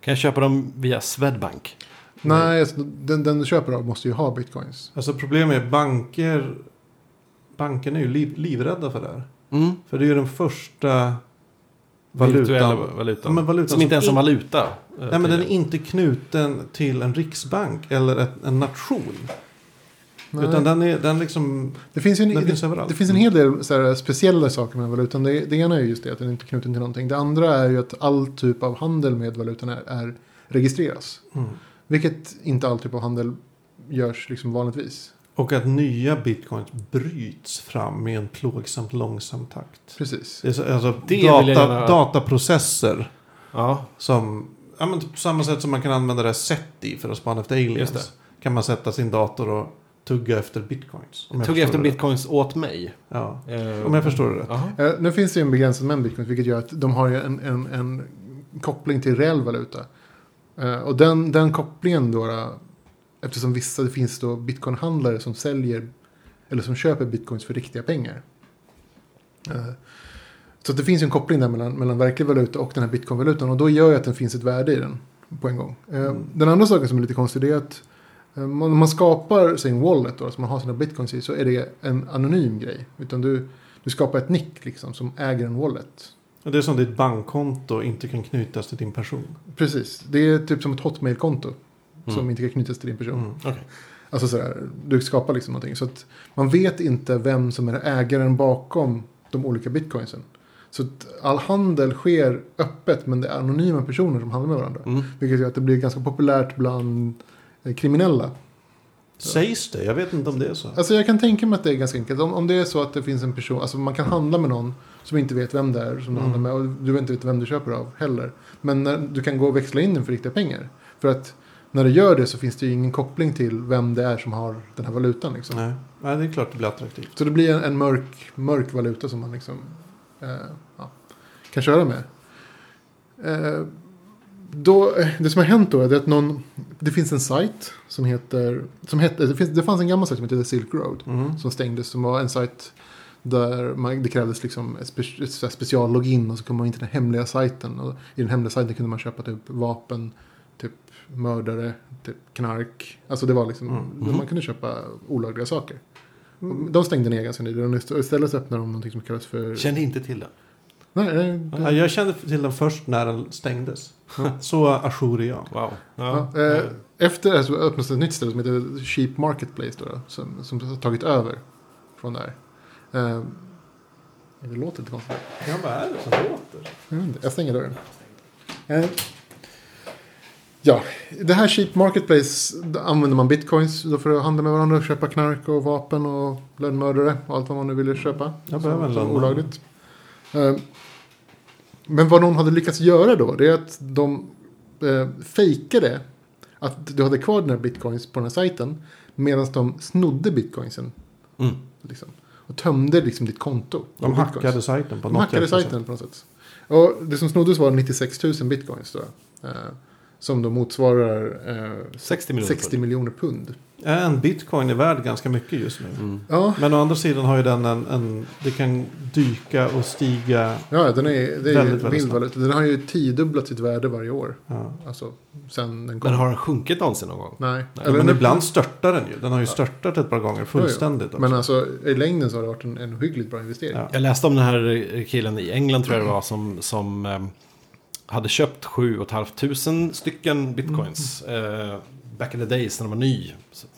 Kan jag köpa dem via Swedbank? Nej, alltså, den, den du köper av måste ju ha bitcoins. Alltså problemet är banker. Bankerna är ju liv, livrädda för det här. Mm. För det är ju den första valutan. valutan. Ja, men valutan som inte ens är in- valuta. eh, Nej men den är inte knuten till en riksbank eller ett, en nation. Nej. Utan den, är, den liksom... Det finns, ju en, Den det, finns överallt. det finns en hel del så här, speciella saker med valutan. Det, det ena är just det att den inte är knuten till någonting. Det andra är ju att all typ av handel med valutan är, är registreras. Mm. Vilket inte all typ av handel görs liksom vanligtvis. Och att nya bitcoins bryts fram med en plågsamt långsam takt. Precis. Det är så, alltså jag data, dataprocesser Ja, som... Ja, men typ på samma sätt som man kan använda det här SETI för att spana efter Just aliens. Kan man sätta sin dator och tugga efter bitcoins. Förstår efter det rätt. bitcoins åt mig. Ja, Eh, om jag förstår det rätt. Eh, nu finns det ju en begränsad mängd bitcoin vilket gör att de har ju en, en, en koppling till reell valuta. Eh, och den, den kopplingen då, då, eftersom vissa, det finns då bitcoinhandlare som säljer eller som köper bitcoins för riktiga pengar. Eh, så det finns en koppling där mellan, mellan verklig valuta och den här bitcoinvalutan och då gör ju att det finns ett värde i den på en gång. Eh, Mm. Den andra saken som är lite konstig är att eh, man- man skapar sin wallet då, som man har sina bitcoins i, så är det en anonym grej. Utan du, du skapar ett nick liksom, som äger en wallet. Det är som ditt bankkonto inte kan knytas till din person. Precis, det är typ som ett hotmail-konto. Som Mm. inte kan knytas till din person. Mm. Okej. Alltså sådär, du skapar liksom någonting. Så att man vet inte vem som är ägaren bakom de olika bitcoinsen. Så att all handel sker öppet men det är anonyma personer som handlar med varandra. Mm. Vilket gör att det blir ganska populärt bland eh, kriminella. Sägs det? Jag vet inte om det är så. Alltså jag kan tänka mig att det är ganska enkelt. Om, om det är så att det finns en person, alltså man kan handla med någon som inte vet vem det är som du Mm. handlar med. Och du inte vet vem du köper av heller. Men när, du kan gå och växla in den för riktiga pengar. För att när du gör det så finns det ju ingen koppling till vem det är som har den här valutan. Liksom. Nej. Nej, det är klart det blir attraktivt. Så det blir en, en mörk, mörk valuta som man liksom, eh, ja, kan köra med. Eh, då, det som har hänt då är att någon, det finns en sajt som heter, som hette, det, finns, det fanns en gammal sajt som hette Silk Road. Mm. Som stängdes, som var en sajt där man, det krävdes liksom ett, spe, här speciallogin och så kom man in till den hemliga sajten. Och I den hemliga sajten kunde man köpa typ vapen, mördare, typ knark. Alltså det var liksom, Mm. man kunde köpa olagliga saker. Och De stängde ner ganska nyligen och istället så öppnade de någonting som kallas för... Kände inte till det. Nej, nej, det- Ja, jag kände till den först när den stängdes. Så ajour är jag. Wow. Ja, Ja. eh, efter det så öppnades ett nytt ställe som heter Cheap Marketplace då, då, som, som har tagit över från där. Eh, det låter lite konstigt. Ja, vad är det som låter? Jag stänger dörren. Eh, ja, det här Cheap Marketplace använder man bitcoins för att handla med varandra, köpa knark och vapen och lönnmördare och allt vad man nu ville köpa. Jag behöver en olagligt. Eh, men vad någon hade lyckats göra då, det är att de eh, fejkade att du hade kvar dina bitcoins på den här sajten medan de snodde bitcoinsen. Mm. Liksom, och tömde liksom ditt konto. De bitcoins. hackade sajten på De något hackade jävla sätt. sajten på något sätt. Och det som snoddes var 96 000 bitcoins då. Eh, som då motsvarar eh, 60 miljoner 60 pund. miljoner pund. En bitcoin är värd ganska mycket just nu. Mm. Ja, Men å andra sidan har ju den en, en... Det kan dyka och stiga. ja den är, det är Väldigt, väldigt vild snabbt. Den har ju tiodubblat sitt värde varje år. Ja. Alltså, sen den kom. Men har den sjunkit någonsin någon gång? Nej. men den- ibland störtar den ju. Den har ju störtat ett par gånger fullständigt. också. Men alltså i längden så har det varit en, en hyggligt bra investering. Ja. Jag läste om den här killen i England tror jag det var som, som ehm, hade köpt 7 500 stycken bitcoins. eh, back in the days när den var ny.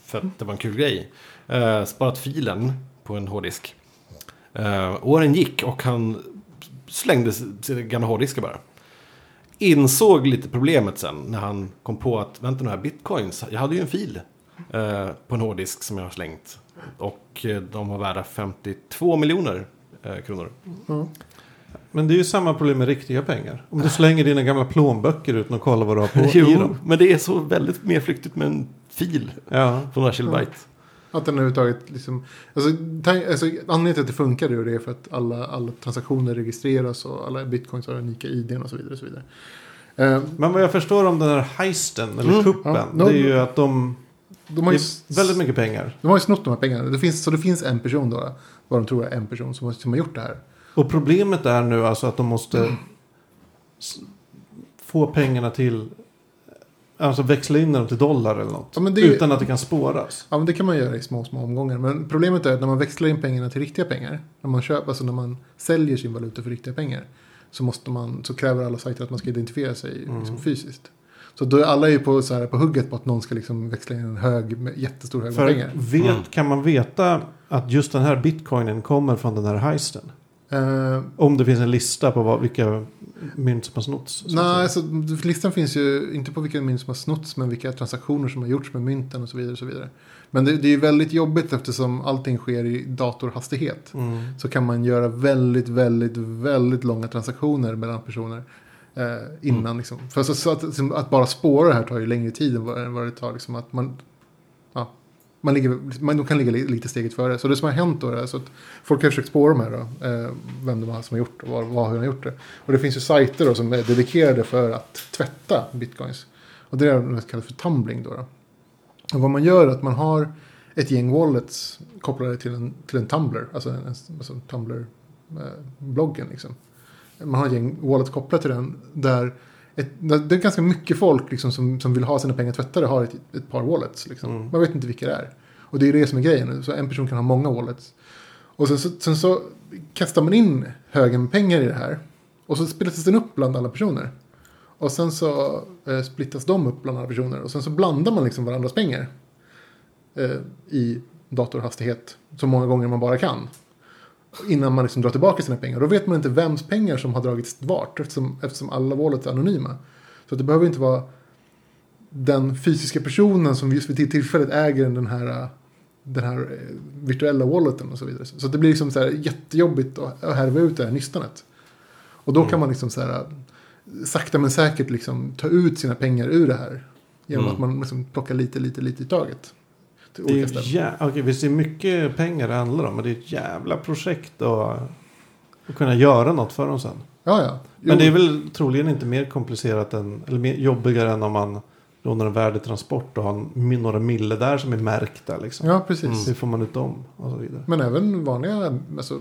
För att det var en kul grej. Eh, sparat filen på en hårddisk. Eh, åren gick och han slängde sina gamla hårddiskar bara. Insåg lite problemet sen när han kom på att vänta nu här bitcoins. Jag hade ju en fil eh, på en hårddisk som jag har slängt. Och eh, de var värda 52 miljoner eh, kronor. Mm. Men det är ju samma problem med riktiga pengar. Om du slänger dina gamla plånböcker utan att kolla vad du har på i Jo, dem. men det är så väldigt mer flyktigt med en fil Ja. på några kilobyte. Att den överhuvudtaget liksom... Alltså, alltså, anledningen till att det funkar är för att alla, alla transaktioner registreras och alla bitcoins har unika ID och så vidare. Och så vidare. Eh, Men vad jag förstår om den här heisten, eller Mm. kuppen. Ja, det är ju att de... de har ju väldigt mycket pengar. De har ju snott de här pengarna. Det finns, så det finns en person då, vad de tror är en person som har, som har gjort det här. Och problemet är nu alltså att de måste s- få pengarna till... Alltså växla in dem till dollar eller något. Ja, men det- Utan att det kan spåras. Ja, men det kan man göra i små, små omgångar. Men problemet är att när man växlar in pengarna till riktiga pengar, när man köper, alltså när man säljer sin valuta för riktiga pengar, så, måste man, så kräver alla sajter att man ska identifiera sig Mm. liksom, fysiskt. Så då är alla ju på, så här, på hugget på att någon ska liksom växla in en hög, med jättestor hög med För pengar. vet, Mm. kan man veta att just den här bitcoinen kommer från den här heisten? Eh, Om det finns en lista på vad, vilka mynt som har snotts? Nej, säga. så listan finns ju inte på vilka mynt som har snotts, men vilka transaktioner som har gjorts med mynten och så vidare. Och så vidare. Men det, det är ju väldigt jobbigt eftersom allting sker i datorhastighet. Mm. Så kan man göra väldigt, väldigt, väldigt långa transaktioner mellan personer. Eh, innan Mm. liksom. För så, så att, liksom, att bara spåra det här tar ju längre tid än vad, än vad det tar. Liksom, att man, man, ligger, man de kan ligga lite steget före. Så det som har hänt då är så att folk har försökt spåra de här då. Eh, vem det var som har gjort och vad, var hur har gjort det. Och det finns ju sajter då som är dedikerade för att tvätta bitcoins. Och det är det som kallas för tumbling då. då. Och vad man gör är att man har ett gäng wallets kopplade till en, till en Tumblr. Alltså, en, alltså Tumblr-bloggen eh, liksom. Man har ett gäng wallets kopplat till den. Där ett, det är ganska mycket folk liksom, som, som vill ha sina pengar tvättade har ett, ett par wallets. Liksom. Mm. Man vet inte vilka det är. Och det är det som är grejen. Så en person kan ha många wallets. Och sen så, sen så kastar man in högen pengar i det här. Och så splittras den upp bland alla personer. Och sen så eh, splittas de upp bland alla personer. Och sen så blandar man liksom varandras pengar. Eh, I datorhastighet. Så många gånger man bara kan. Innan man liksom drar tillbaka sina pengar. Då vet man inte vems pengar som har dragits vart. Eftersom, eftersom alla wallets är anonyma. Så det behöver inte vara den fysiska personen som just vid tillfället äger den här, den här eh, virtuella walleten och så vidare. Så det blir liksom så här jättejobbigt att härva ut det här nystanet. Och då kan man liksom så här sakta men säkert liksom ta ut sina pengar ur det här. Genom Mm. att man liksom plockar lite, lite, lite i taget. Till Det är olika ställen. jä- Okej, visst det är mycket pengar det handlar om. Men det är ett jävla projekt att, att kunna göra något för dem sen. Ja, ja. Jo, Men det är väl troligen inte mer komplicerat än, eller mer jobbigare än om man lånar en värdetransport och har några mille där som är märkta. Liksom. Ja, precis. Hur får man ut dem och så vidare. Men även vanliga alltså,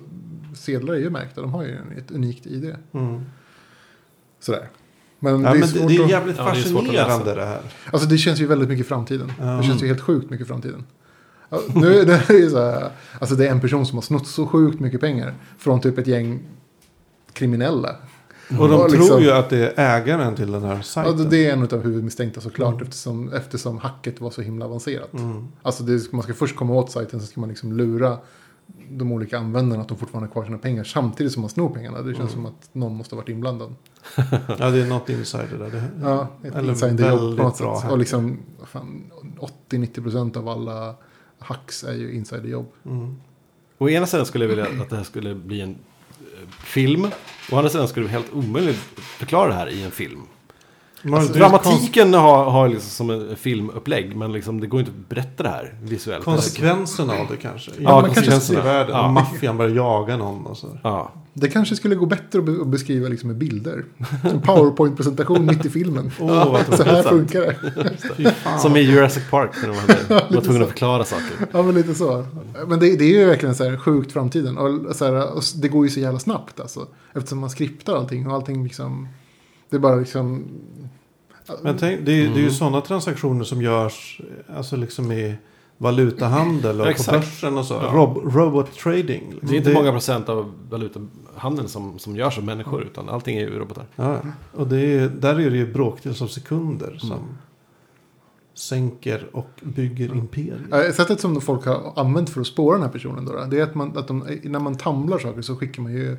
sedlar är ju märkta. De har ju ett unikt ID. Mm. Sådär. Men Ja, det är men det, det är att... jävligt Ja, det fascinerande läsa. det här. Alltså det känns ju väldigt mycket framtiden. Ja. Det känns ju helt sjukt mycket framtiden. Ja, nu är det ju så här, alltså det är en person som har snott så sjukt mycket pengar från typ ett gäng kriminella. Och de Ja, tror liksom- ju att det är ägaren till den här Ja, sajten. det är en av huvudmisstänkta såklart Mm. eftersom, eftersom hacket var så himla avancerat. Mm. Alltså det, man ska först komma åt sajten så ska man liksom lura de olika användarna att de fortfarande har kvar sina pengar samtidigt som man snor pengarna. Det känns Mm. som att någon måste ha varit inblandad. Ja, det är något insider där. Det, Ja, ett Eller insiderjobb på något bra sätt. Och liksom vad fan, 80-90% av alla hacks är ju insiderjobb. Mm. Å ena sidan skulle jag vilja att det här skulle bli en eh, film. Å andra sidan skulle det vara helt omöjligt att förklara det här i en film. Alltså, konst- dramatiken har, har liksom som en filmupplägg. Men liksom, det går inte att berätta det här visuellt. Konsekvenserna av det kanske. Ja, den konsekvenserna. i världen. Ja. Maffian börjar jaga någon och så. Ja. Det kanske skulle gå bättre att, be- att beskriva liksom med bilder. En powerpoint-presentation mitt i filmen. Vad Så här funkar det. Som i Jurassic Park när de hade, var tvungna att förklara saker. Ja, men lite så. Men det, det är ju verkligen så här sjukt framtiden. Och så här, och det går ju så jävla snabbt alltså. Eftersom man skriptar allting och allting liksom. Det är bara liksom. Men tänk, det, är, det är ju Mm. sådana transaktioner som görs alltså liksom i valutahandel och på Exakt. börsen och så. Ja. Rob, robot trading. liksom. Det är inte många procent av valutahandeln som, som görs av människor. Utan allting är ju robotar. Ja, och det är, där är det ju bråkdels av sekunder som Mm. sänker och bygger imperier. Ja, Sättet som folk har använt för att spåra den här personen då, det är att, man, att de, när man tamlar saker så skickar man ju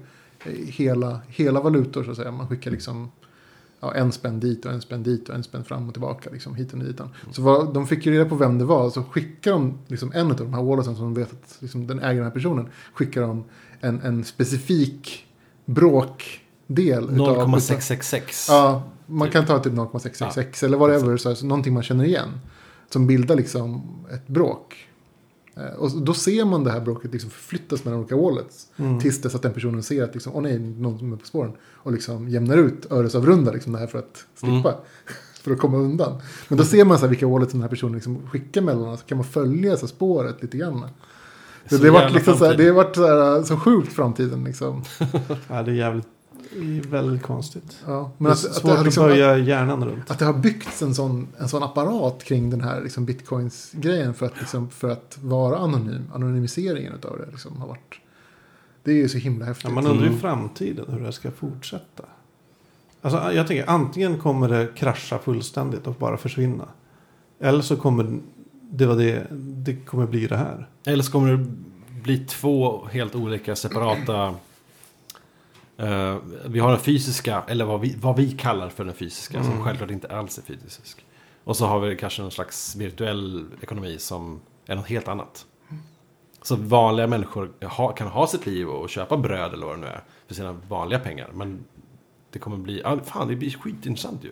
hela, hela valutor så att säga. Man skickar liksom ja, en spänn dit och en spänn dit och en spänn fram och tillbaka. Liksom, hit och dit. Så vad, de fick ju reda på vem det var. Så skickar de liksom en av de här walletsen som de vet att liksom, den äger den här personen. Skickar de en, en specifik bråkdel. utav- 0,666. Ja, man kan ta typ 0,666 eller whatever, så så någonting man känner igen. Som bildar liksom ett bråk. Eh, Och då ser man det här bråket liksom förflyttas mellan olika wallets. Mm. Tills dess att den personen ser att liksom, åh nej, någon som är på spåren. Och liksom jämnar ut öresavrunda liksom det här för att slippa. för att komma undan. Men då ser man så här vilka wallets den här personen liksom skickar mellan. Så kan man följa så här, spåret lite grann. Så det har varit, liksom, så här, det har varit så, här, så sjukt framtiden liksom. Ja, det är jävligt det är väldigt konstigt. Ja, Men att, det är att, svårt det har att liksom, böja hjärnan runt. att det har byggts en sån, en sån apparat kring den här liksom, bitcoins-grejen för att, liksom, för att vara anonym. Anonymiseringen av det liksom, har varit. Det är ju så himla häftigt. Ja, man undrar ju Mm. framtiden hur det här ska fortsätta. Alltså, jag tänker antingen kommer det krascha fullständigt och bara försvinna. Eller så kommer det, var det, det kommer bli det här. Eller så kommer det bli två helt olika separata... eh, vi har den fysiska, eller vad vi, vad vi kallar för den fysiska, som Mm. självklart inte alls är fysisk. Och så har vi kanske någon slags virtuell ekonomi som är något helt annat. Så vanliga människor ha, kan ha sitt liv och köpa bröd eller vad det nu är för sina vanliga pengar. Men det kommer bli, ja, fan det blir skitintressant ju.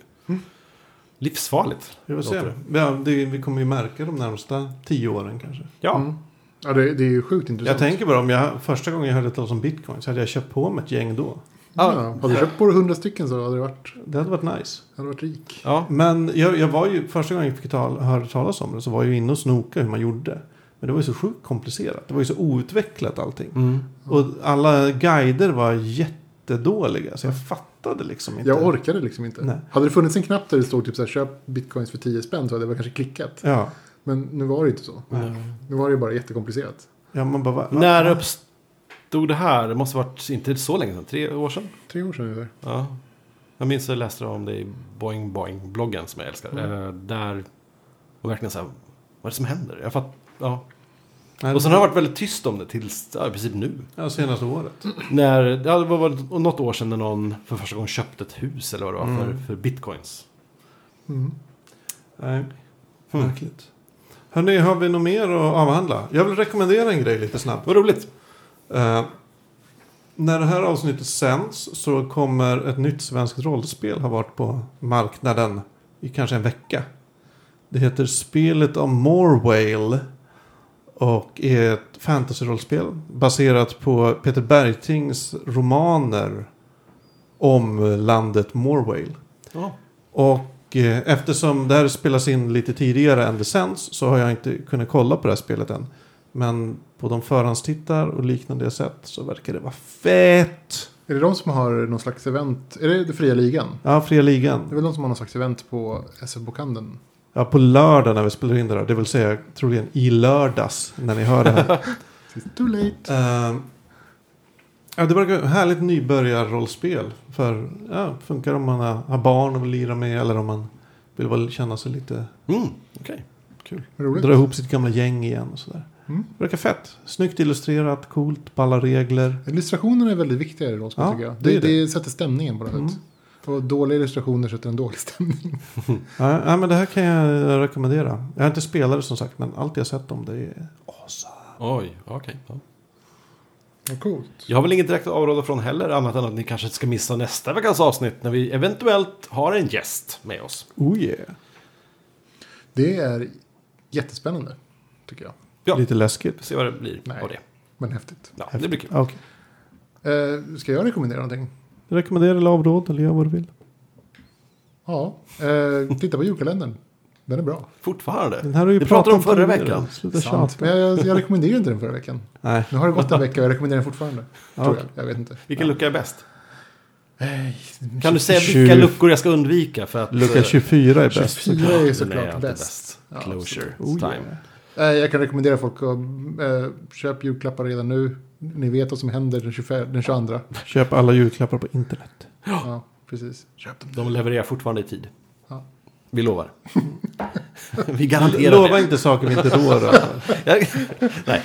Livsfarligt. Vi får se. det. Ja, det, vi kommer ju märka de närmsta tio åren kanske. Ja, Mm. Ja, det, det är ju sjukt intressant. Jag tänker bara om jag första gången jag hörde talas om bitcoin så hade jag köpt på mig ett gäng då. Ja, hade du köpt på dig 100 stycken så hade du varit, Det hade varit nice. hade du varit rik. ja. Men jag, jag var ju, första gången jag fick tal, hörde talas om det så var jag ju inne och snoka hur man gjorde. Men det var ju så sjukt komplicerat. Det var ju så outvecklat allting. Mm. Och alla guider var jättedåliga. Så jag fattade liksom inte. Jag orkade liksom inte. Nej. Hade det funnits en knapp där det stod typ så här, köp bitcoins för 10 spänn så hade jag kanske klickat. Ja. Men nu var det inte så. Nu var det ju bara jättekomplicerat. ja man bara, va, va, När uppstod det här? Det måste ha varit inte så länge sedan, tre år sedan. Tre år sedan ungefär. Ja. Jag minns att jag läste om det i Boing Boing-bloggen som jag älskar. Mm. Eh, där var verkligen så här, vad är det som händer? Jag fatt, ja. Nej, Och sen har det varit väldigt tyst om det tills ja, i princip nu. Ja, senaste året. När, ja, det var något år sedan när någon för första gången köpte ett hus eller vad det var för, Mm. för bitcoins. Mm. Nej, Hmm. märkligt. Hörrni, har vi något mer att avhandla? Jag vill rekommendera en grej lite snabbt. Vad roligt. Eh, när det här avsnittet sänds så kommer ett nytt svenskt rollspel ha varit på marknaden i kanske en vecka. Det heter Spelet om Morwale. Och är ett fantasy-rollspel baserat på Peter Bergtings romaner om landet Morwale. Ja. Och eh, eftersom det här spelas in lite tidigare än det sänds så har jag inte kunnat kolla på det här spelet än. Men på de förhandstittar och liknande jag sett så verkar det vara fett. Är det de som har någon slags event? Är det det fria ligan? Ja, fria Det är ligan. väl de som har någon slags event på SF-bokhandeln? Ja, på lördag när vi spelar in det här. Det vill säga troligen i lördags när ni hör det här. Too late. Eh, ja, det verkar härligt nybörjarrollspel. För ja, funkar om man har, barn och vill lira med eller om man vill väl känna sig lite Mm, okej. Kul. Roligt. dra ihop sitt gamla gäng igen och sådär. Mm. Verkar fett. Snyggt illustrerat, coolt, balla regler. Illustrationerna är väldigt viktiga i rollspel Ja, tycker jag. det Det, är det, det. sätter stämningen på något Mm. sätt. Och dåliga illustrationer sätter en dålig stämning. Ja, ja, men det här kan jag rekommendera. Jag är inte spelare som sagt, men allt jag sett om det är awesome. Oj, okej. Ja. Vad coolt. Jag har väl inget direkt att avråda från heller, annat än att ni kanske ska missa nästa veckas avsnitt när vi eventuellt har en gäst med oss. Oh yeah. Det är jättespännande. Tycker jag. Ja. Lite läskigt. Se vad det blir Nej. av det. Men häftigt. Ja, det blir kul. Okej. Eh, ska jag rekommendera någonting? Rekommenderar eller avråd eller gör vad du vill. Ja. Eh, titta på julkalendern. Den är bra. Fortfarande. Den här har vi Vi pratade om förra veckan. Sluta Sant. Men jag, jag rekommenderade inte den förra veckan. Nej. Nu har det gått en vecka och jag rekommenderar den fortfarande. Ja, Tror jag. Jag vet inte. Vilken lucka är bäst? Nej, Kan du säga vilka luckor jag ska undvika för att... Lucka eh, 24 är bäst. 24 är såklart bäst. Ja, Closure Oh, time. yeah. Eh, Jag kan rekommendera folk att eh, köpa julklappar redan nu. Ni vet vad som händer den, 25, den 22. Köp alla julklappar på internet. Ja, precis. Köp dem. De levererar fortfarande i tid. Vi lovar. vi garanterar Lova det. inte saker vi inte rår över. Nej,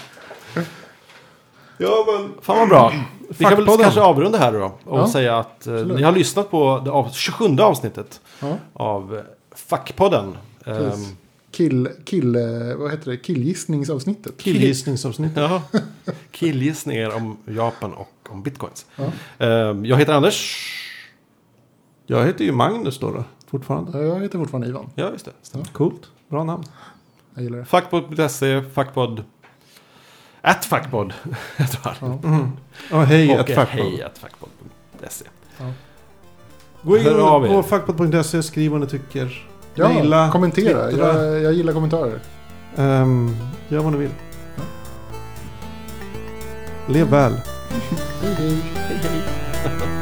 Ja, men... fan vad bra. Vi kan väl kanske avrunda här då. Och Ja, säga att eh, ni har lyssnat på det av, 27 avsnittet Ja, av eh, Fackpodden. Ehm, precis. Kill, kill, eh, vad heter det? Killgissningsavsnittet. Killgissningsavsnitt. ja. Killgissningar om Japan och om bitcoins. Ja. Ehm, jag heter Anders. Jag heter ju Magnus då, då fortfarande. Ja, Jag heter fortfarande Ivan. Ja, just det. Coolt. Bra namn. Jag gillar det. Fackpodd.se, fackpodd. At fackpodd. Ja. Mm. Och hej, och hej at fackpodd.se. Gå in på fackpodd.se, skriv vad ni tycker. Ja, Maila, kommentera. Jag, jag gillar kommentarer. Ehm, gör vad ni vill. Lev väl. Hej, hej. Hej, hej.